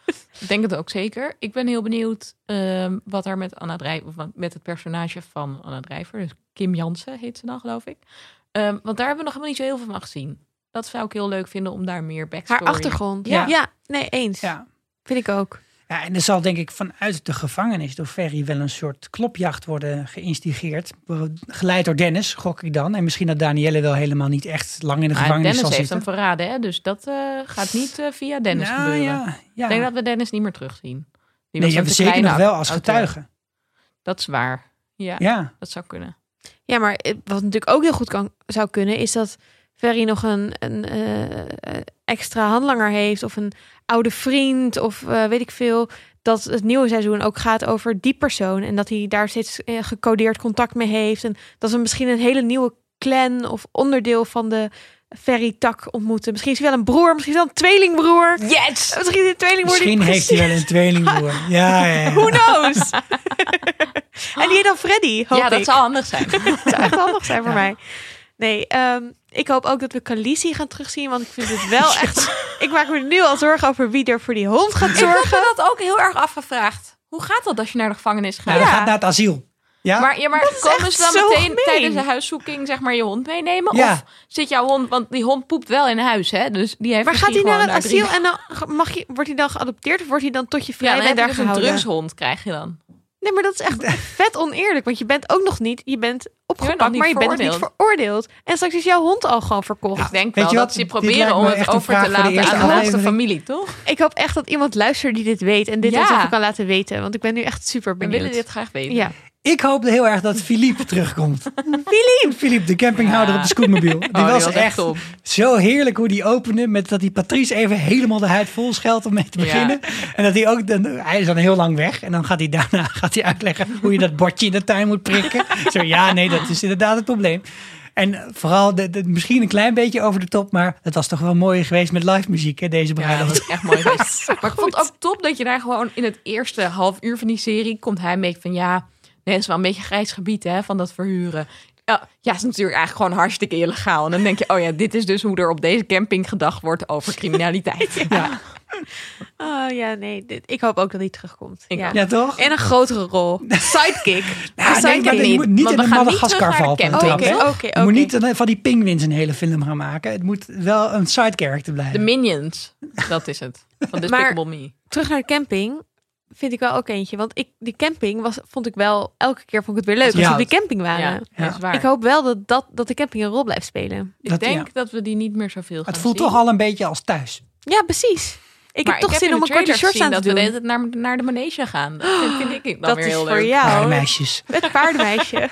Ik denk het ook zeker. Ik ben heel benieuwd ehm, wat er met Anna Drijver, met het personage van Anna Drijver, dus Kim Jansen heet ze dan, geloof ik. Ehm, want daar hebben we nog helemaal niet zo heel veel van gezien. Dat zou ik heel leuk vinden om daar meer backstory... Haar achtergrond. Ja. Ja, nee, eens. Ja. Vind ik ook. Ja, en er zal denk ik vanuit de gevangenis door Ferry wel een soort klopjacht worden geïnstigeerd. Geleid door Dennis, gok ik dan. En misschien dat Danielle wel helemaal niet echt lang in de Maar gevangenis Dennis zal heeft hem zitten. verraden, hè? dus dat eh, gaat niet eh, via Dennis Nou, gebeuren. ja, ja. Ik denk dat we Dennis niet meer terugzien. Die nee, je hebt zeker nog wel als getuige. Dat is waar. Ja, Ja, dat zou kunnen. Ja, maar het- wat natuurlijk ook heel goed kan, zou kunnen, is dat Ferry nog een, een eh, extra handlanger heeft of een oude vriend of eh, weet ik veel. Dat het nieuwe seizoen ook gaat over die persoon en dat hij daar steeds eh, gecodeerd contact mee heeft. En dat we misschien een hele nieuwe clan of onderdeel van de Ferry-tak ontmoeten. Misschien is hij wel een broer, misschien is hij wel een tweelingbroer. Yes! Misschien is hij een tweelingbroer. die misschien heeft hij wel een tweelingbroer. Ja, ja, ja. Who knows? en die heet dan Freddy, hoop Ja, dat ik. zou handig zijn. Dat zou echt handig zijn voor Ja. mij. Nee, ehm, ik hoop ook dat we Khaleesi gaan terugzien. Want ik vind het wel echt... Ik maak me nu al zorgen over wie er voor die hond gaat Ik heb zorgen. me dat ook heel erg afgevraagd. Hoe gaat dat als je naar de gevangenis Nou, gaat? dat gaat naar het asiel. Ja? Maar, ja, maar komen ze dan meteen gemeen. tijdens de huiszoeking zeg maar je hond meenemen? Ja. Of zit jouw hond, want die hond poept wel in huis, hè? Dus die heeft Maar gaat hij naar het asiel en dan mag je, wordt hij dan geadopteerd? Of wordt hij dan tot je Ja, vrij dan bent heb je daar dus een drugshond, krijg je dan. Nee, maar dat is echt vet oneerlijk. Want je bent ook nog niet... Je bent opgepakt, niet maar je bent nog niet veroordeeld. En straks is jouw hond al gewoon verkocht. Ik denk weet wel je dat ze proberen om het over te de laten aan de naaste aflevering. familie, toch? Ik hoop echt dat iemand luistert die dit weet. En dit Ja. ons even kan laten weten. Want ik ben nu echt super We benieuwd. willen dit graag weten. Ja. Ik hoopte heel erg dat Philippe terugkomt. Philippe! Philippe, de campinghouder Ja. op de scootmobiel. Die, Oh, die was, was echt top. zo heerlijk hoe die opende. Met dat die Patrice even helemaal de huid vol scheldt om mee te Ja. beginnen. En dat hij ook, dan, hij is dan heel lang weg. En dan gaat hij daarna gaat hij uitleggen hoe je dat bordje in de tuin moet prikken. Zo ja, nee, dat is inderdaad het probleem. En vooral, de, de- misschien een klein beetje over de top. Maar het was toch wel mooi geweest met live muziek, hè, deze Ja, dat bruiloft. is echt mooi geweest. Maar ik vond het ook top dat je daar gewoon in het eerste half uur van die serie komt hij mee van ja, nee, het is wel een beetje grijs gebied hè, van dat verhuren. Ja, ja, is natuurlijk eigenlijk gewoon hartstikke illegaal. En dan denk je, oh ja, dit is dus hoe er op deze camping gedacht wordt over criminaliteit. Ja, Oh ja, nee. dit- ik hoop ook dat hij terugkomt. Ja. Ja, toch? En een grotere rol. Sidekick. Ja, Een nee, sidekick maar je niet, moet niet want in de niet Madagaskar de vallen. Oké, oké, Je moet niet een- van die pinguïns een hele film gaan maken. Het moet wel een side character blijven. De Minions, dat is het. Van Despicable Me. Terug naar de camping vind ik wel ook eentje. Want ik, die camping was, vond ik wel... Elke keer vond ik het weer leuk als Ja. we op die camping waren. Ja, dat is waar. Ik hoop wel dat, dat, dat de camping een rol blijft spelen. Ik Dat- denk ja. dat we die niet meer zoveel gaan het voelt zien. toch al een beetje als thuis. Ja, precies. Ik Maar heb toch zin in om een korte shorts aan te dat we doen. hele tijd naar, naar de manege gaan. Dat vind, vind ik dan Dat weer is heel voor leuk. jou. Ja, meisjes. Het paardenmeisje.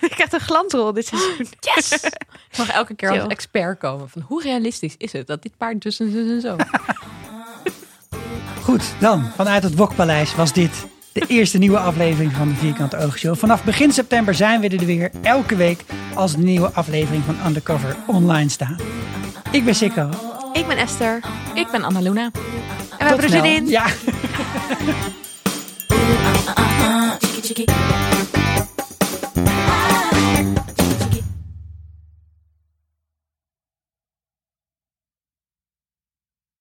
ik krijg een glansrol dit seizoen. Yes! Ik mag elke keer als expert komen van hoe realistisch is het dat dit paard dus en zo en zo. Goed, dan vanuit het Wokpaleis was dit de eerste nieuwe aflevering van de Vierkante Oogshow. Vanaf begin september zijn we er weer elke week als de nieuwe aflevering van Undercover online staat. Ik ben Sikko. Ik ben Esther. Ik ben Annaluna. En we hebben er zin snel. in. Ja.